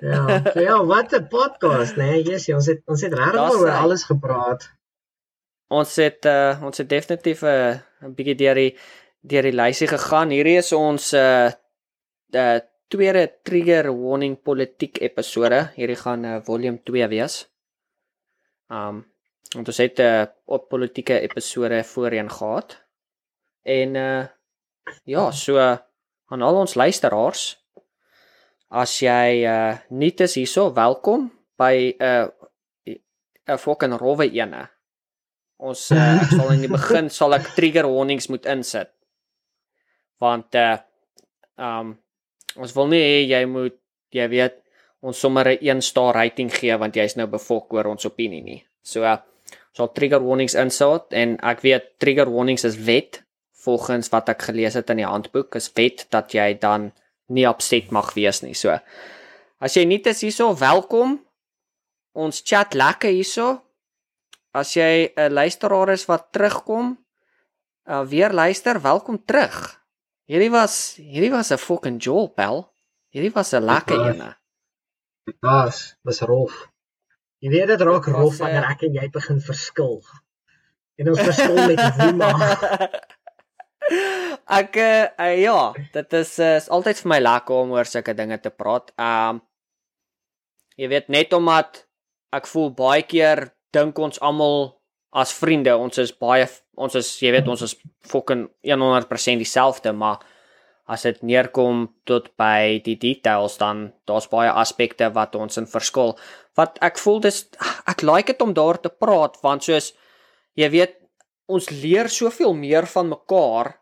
ja, ja, wat 'n podcast, né? Nee? Yes, ons het ons het regtig oor alles gepraat. Ons het uh, ons het definitief 'n uh, 'n bietjie deur die deur die lysie gegaan. Hierdie is ons uh, uh tweede trigger warning politiek episode. Hierdie gaan uh, volume 2 wees. Um want ons het 'n uh, op politieke episode voorheen gehad. En uh ja, so uh, aan al ons luisteraars as jy uh nuut is hierso, welkom by 'n uh, 'n fucking rowwe ene. Ons uh, ek sal in die begin sal ek trigger warnings moet insit. Want uh um ons wil nie hê jy moet jy weet ons sommer 'n 1 ster rating gee want jy's nou bevok oor ons opinie nie. So uh, sal trigger warnings insit en ek weet trigger warnings is wet volgens wat ek gelees het in die handboek is wet dat jy dan nie upset mag wees nie. So as jy nie is hierso, welkom. Ons chat lekker hierso. As jy 'n luisteraar is wat terugkom, uh, weer luister, welkom terug. Hierdie was hierdie was 'n fucking jol pel. Hierdie was 'n lekker ene. Was was rof. Jy weet dit raak Dit rof wanneer ek en jy begin verskil. En ons verskil met Wuma. ek uh, ja, dit is uh, is altyd vir my lekker om oor sulke dinge te praat. Um jy weet net omdat ek voel baie keer dink ons almal as vriende, ons is baie ons is jy weet ons is fucking 100% dieselfde, maar as dit neerkom tot by die details dan daar's baie aspekte wat ons in verskil. Wat ek voel dis ek like dit om daar te praat want soos jy weet ons leer soveel meer van mekaar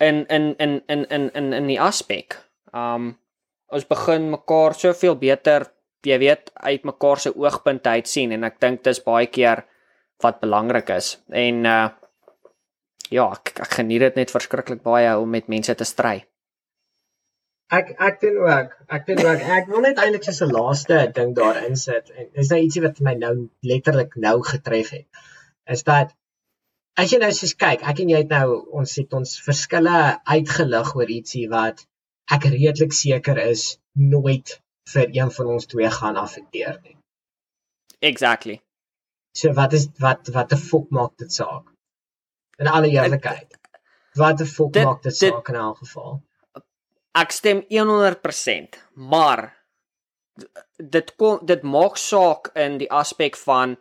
in in in in in in in die aspek. Um ons begin mekaar soveel beter jy weet uit mekaar se oogpunte uit sien en ek dink dis baie keer wat belangrik is. En uh ja, ek, ek geniet dit net verskriklik baie om met mense te stry. Ek ek doen ook. Ek doen ook. Ek wil net eintlik so 'n laaste ding daarin sit en dis nou ietsie wat my nou letterlik nou getref het. Is dat as jy nou soos kyk, ek en jy het nou ons het ons verskille uitgelig oor ietsie wat ek redelik seker is nooit vir een van ons twee gaan affekteer nie. Exactly. So wat is wat wat 'n fok maak dit saak? In alle eerlikheid. Wat 'n fok dit, maak dit saak in elk geval? Ek stem 100%, maar dit kom dit maak saak in die aspek van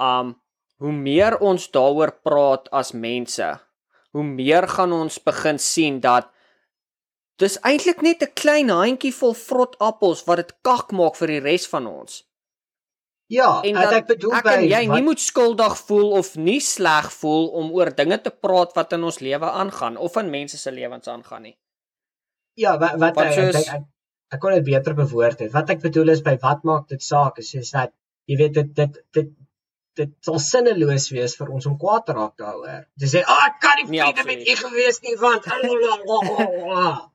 um hoe meer ons daaroor praat as mense, hoe meer gaan ons begin sien dat dis eintlik net 'n klein handjie vol vrot appels wat dit kak maak vir die res van ons. Ja, en dat, ek bedoel ek by jy wat... nie moet skuldig voel of nie sleg voel om oor dinge te praat wat in ons lewe aangaan of in mense se lewens aangaan nie. Ja, wat wat, wat soos... ek, ek, ek ek kon dit beter bewoord het. Wat ek bedoel is by wat maak dit saak is soos dat jy weet dit dit dit dit sal sinneloos wees vir ons om kwaad te raak daaroor. Jy sê, "Ag, oh, ek kan nie nee, vriende met u gewees nie want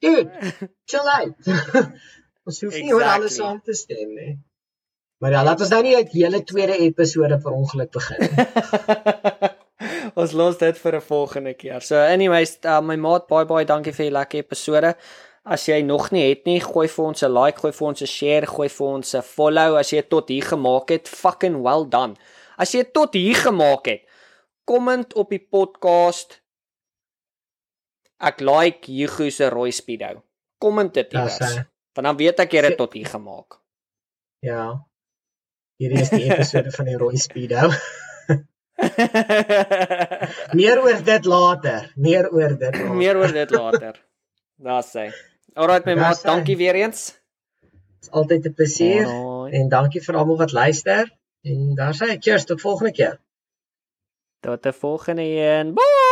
Dude, chill out. ons hoef nie exactly. oor alles saam te stem nie. Maar ja, laat ons nou nie uit hele tweede episode per ongeluk begin nie. ons los dit vir 'n volgende keer. So anyways, uh, my maat, baie baie dankie vir die lekker episode. As jy nog nie het nie, gooi vir ons 'n like, gooi vir ons 'n share, gooi vir ons 'n follow as jy tot hier gemaak het. Fucking well done. As jy tot hier gemaak het, komment op die podcast. Ek like Hugo se rooi speedo. Komment dit iewers. Want dan weet ek jy het tot hier gemaak. Ja. Hierdie is die episode van die Roy Speedo. meer oor dit later. Meer oor dit later. meer oor dit later. Daar sê. Alright my maat, dankie weer eens. Dit's altyd 'n plesier Alright. en dankie vir almal wat luister. En daar sê cheers tot volgende keer. Tot 'n volgende een. Bye.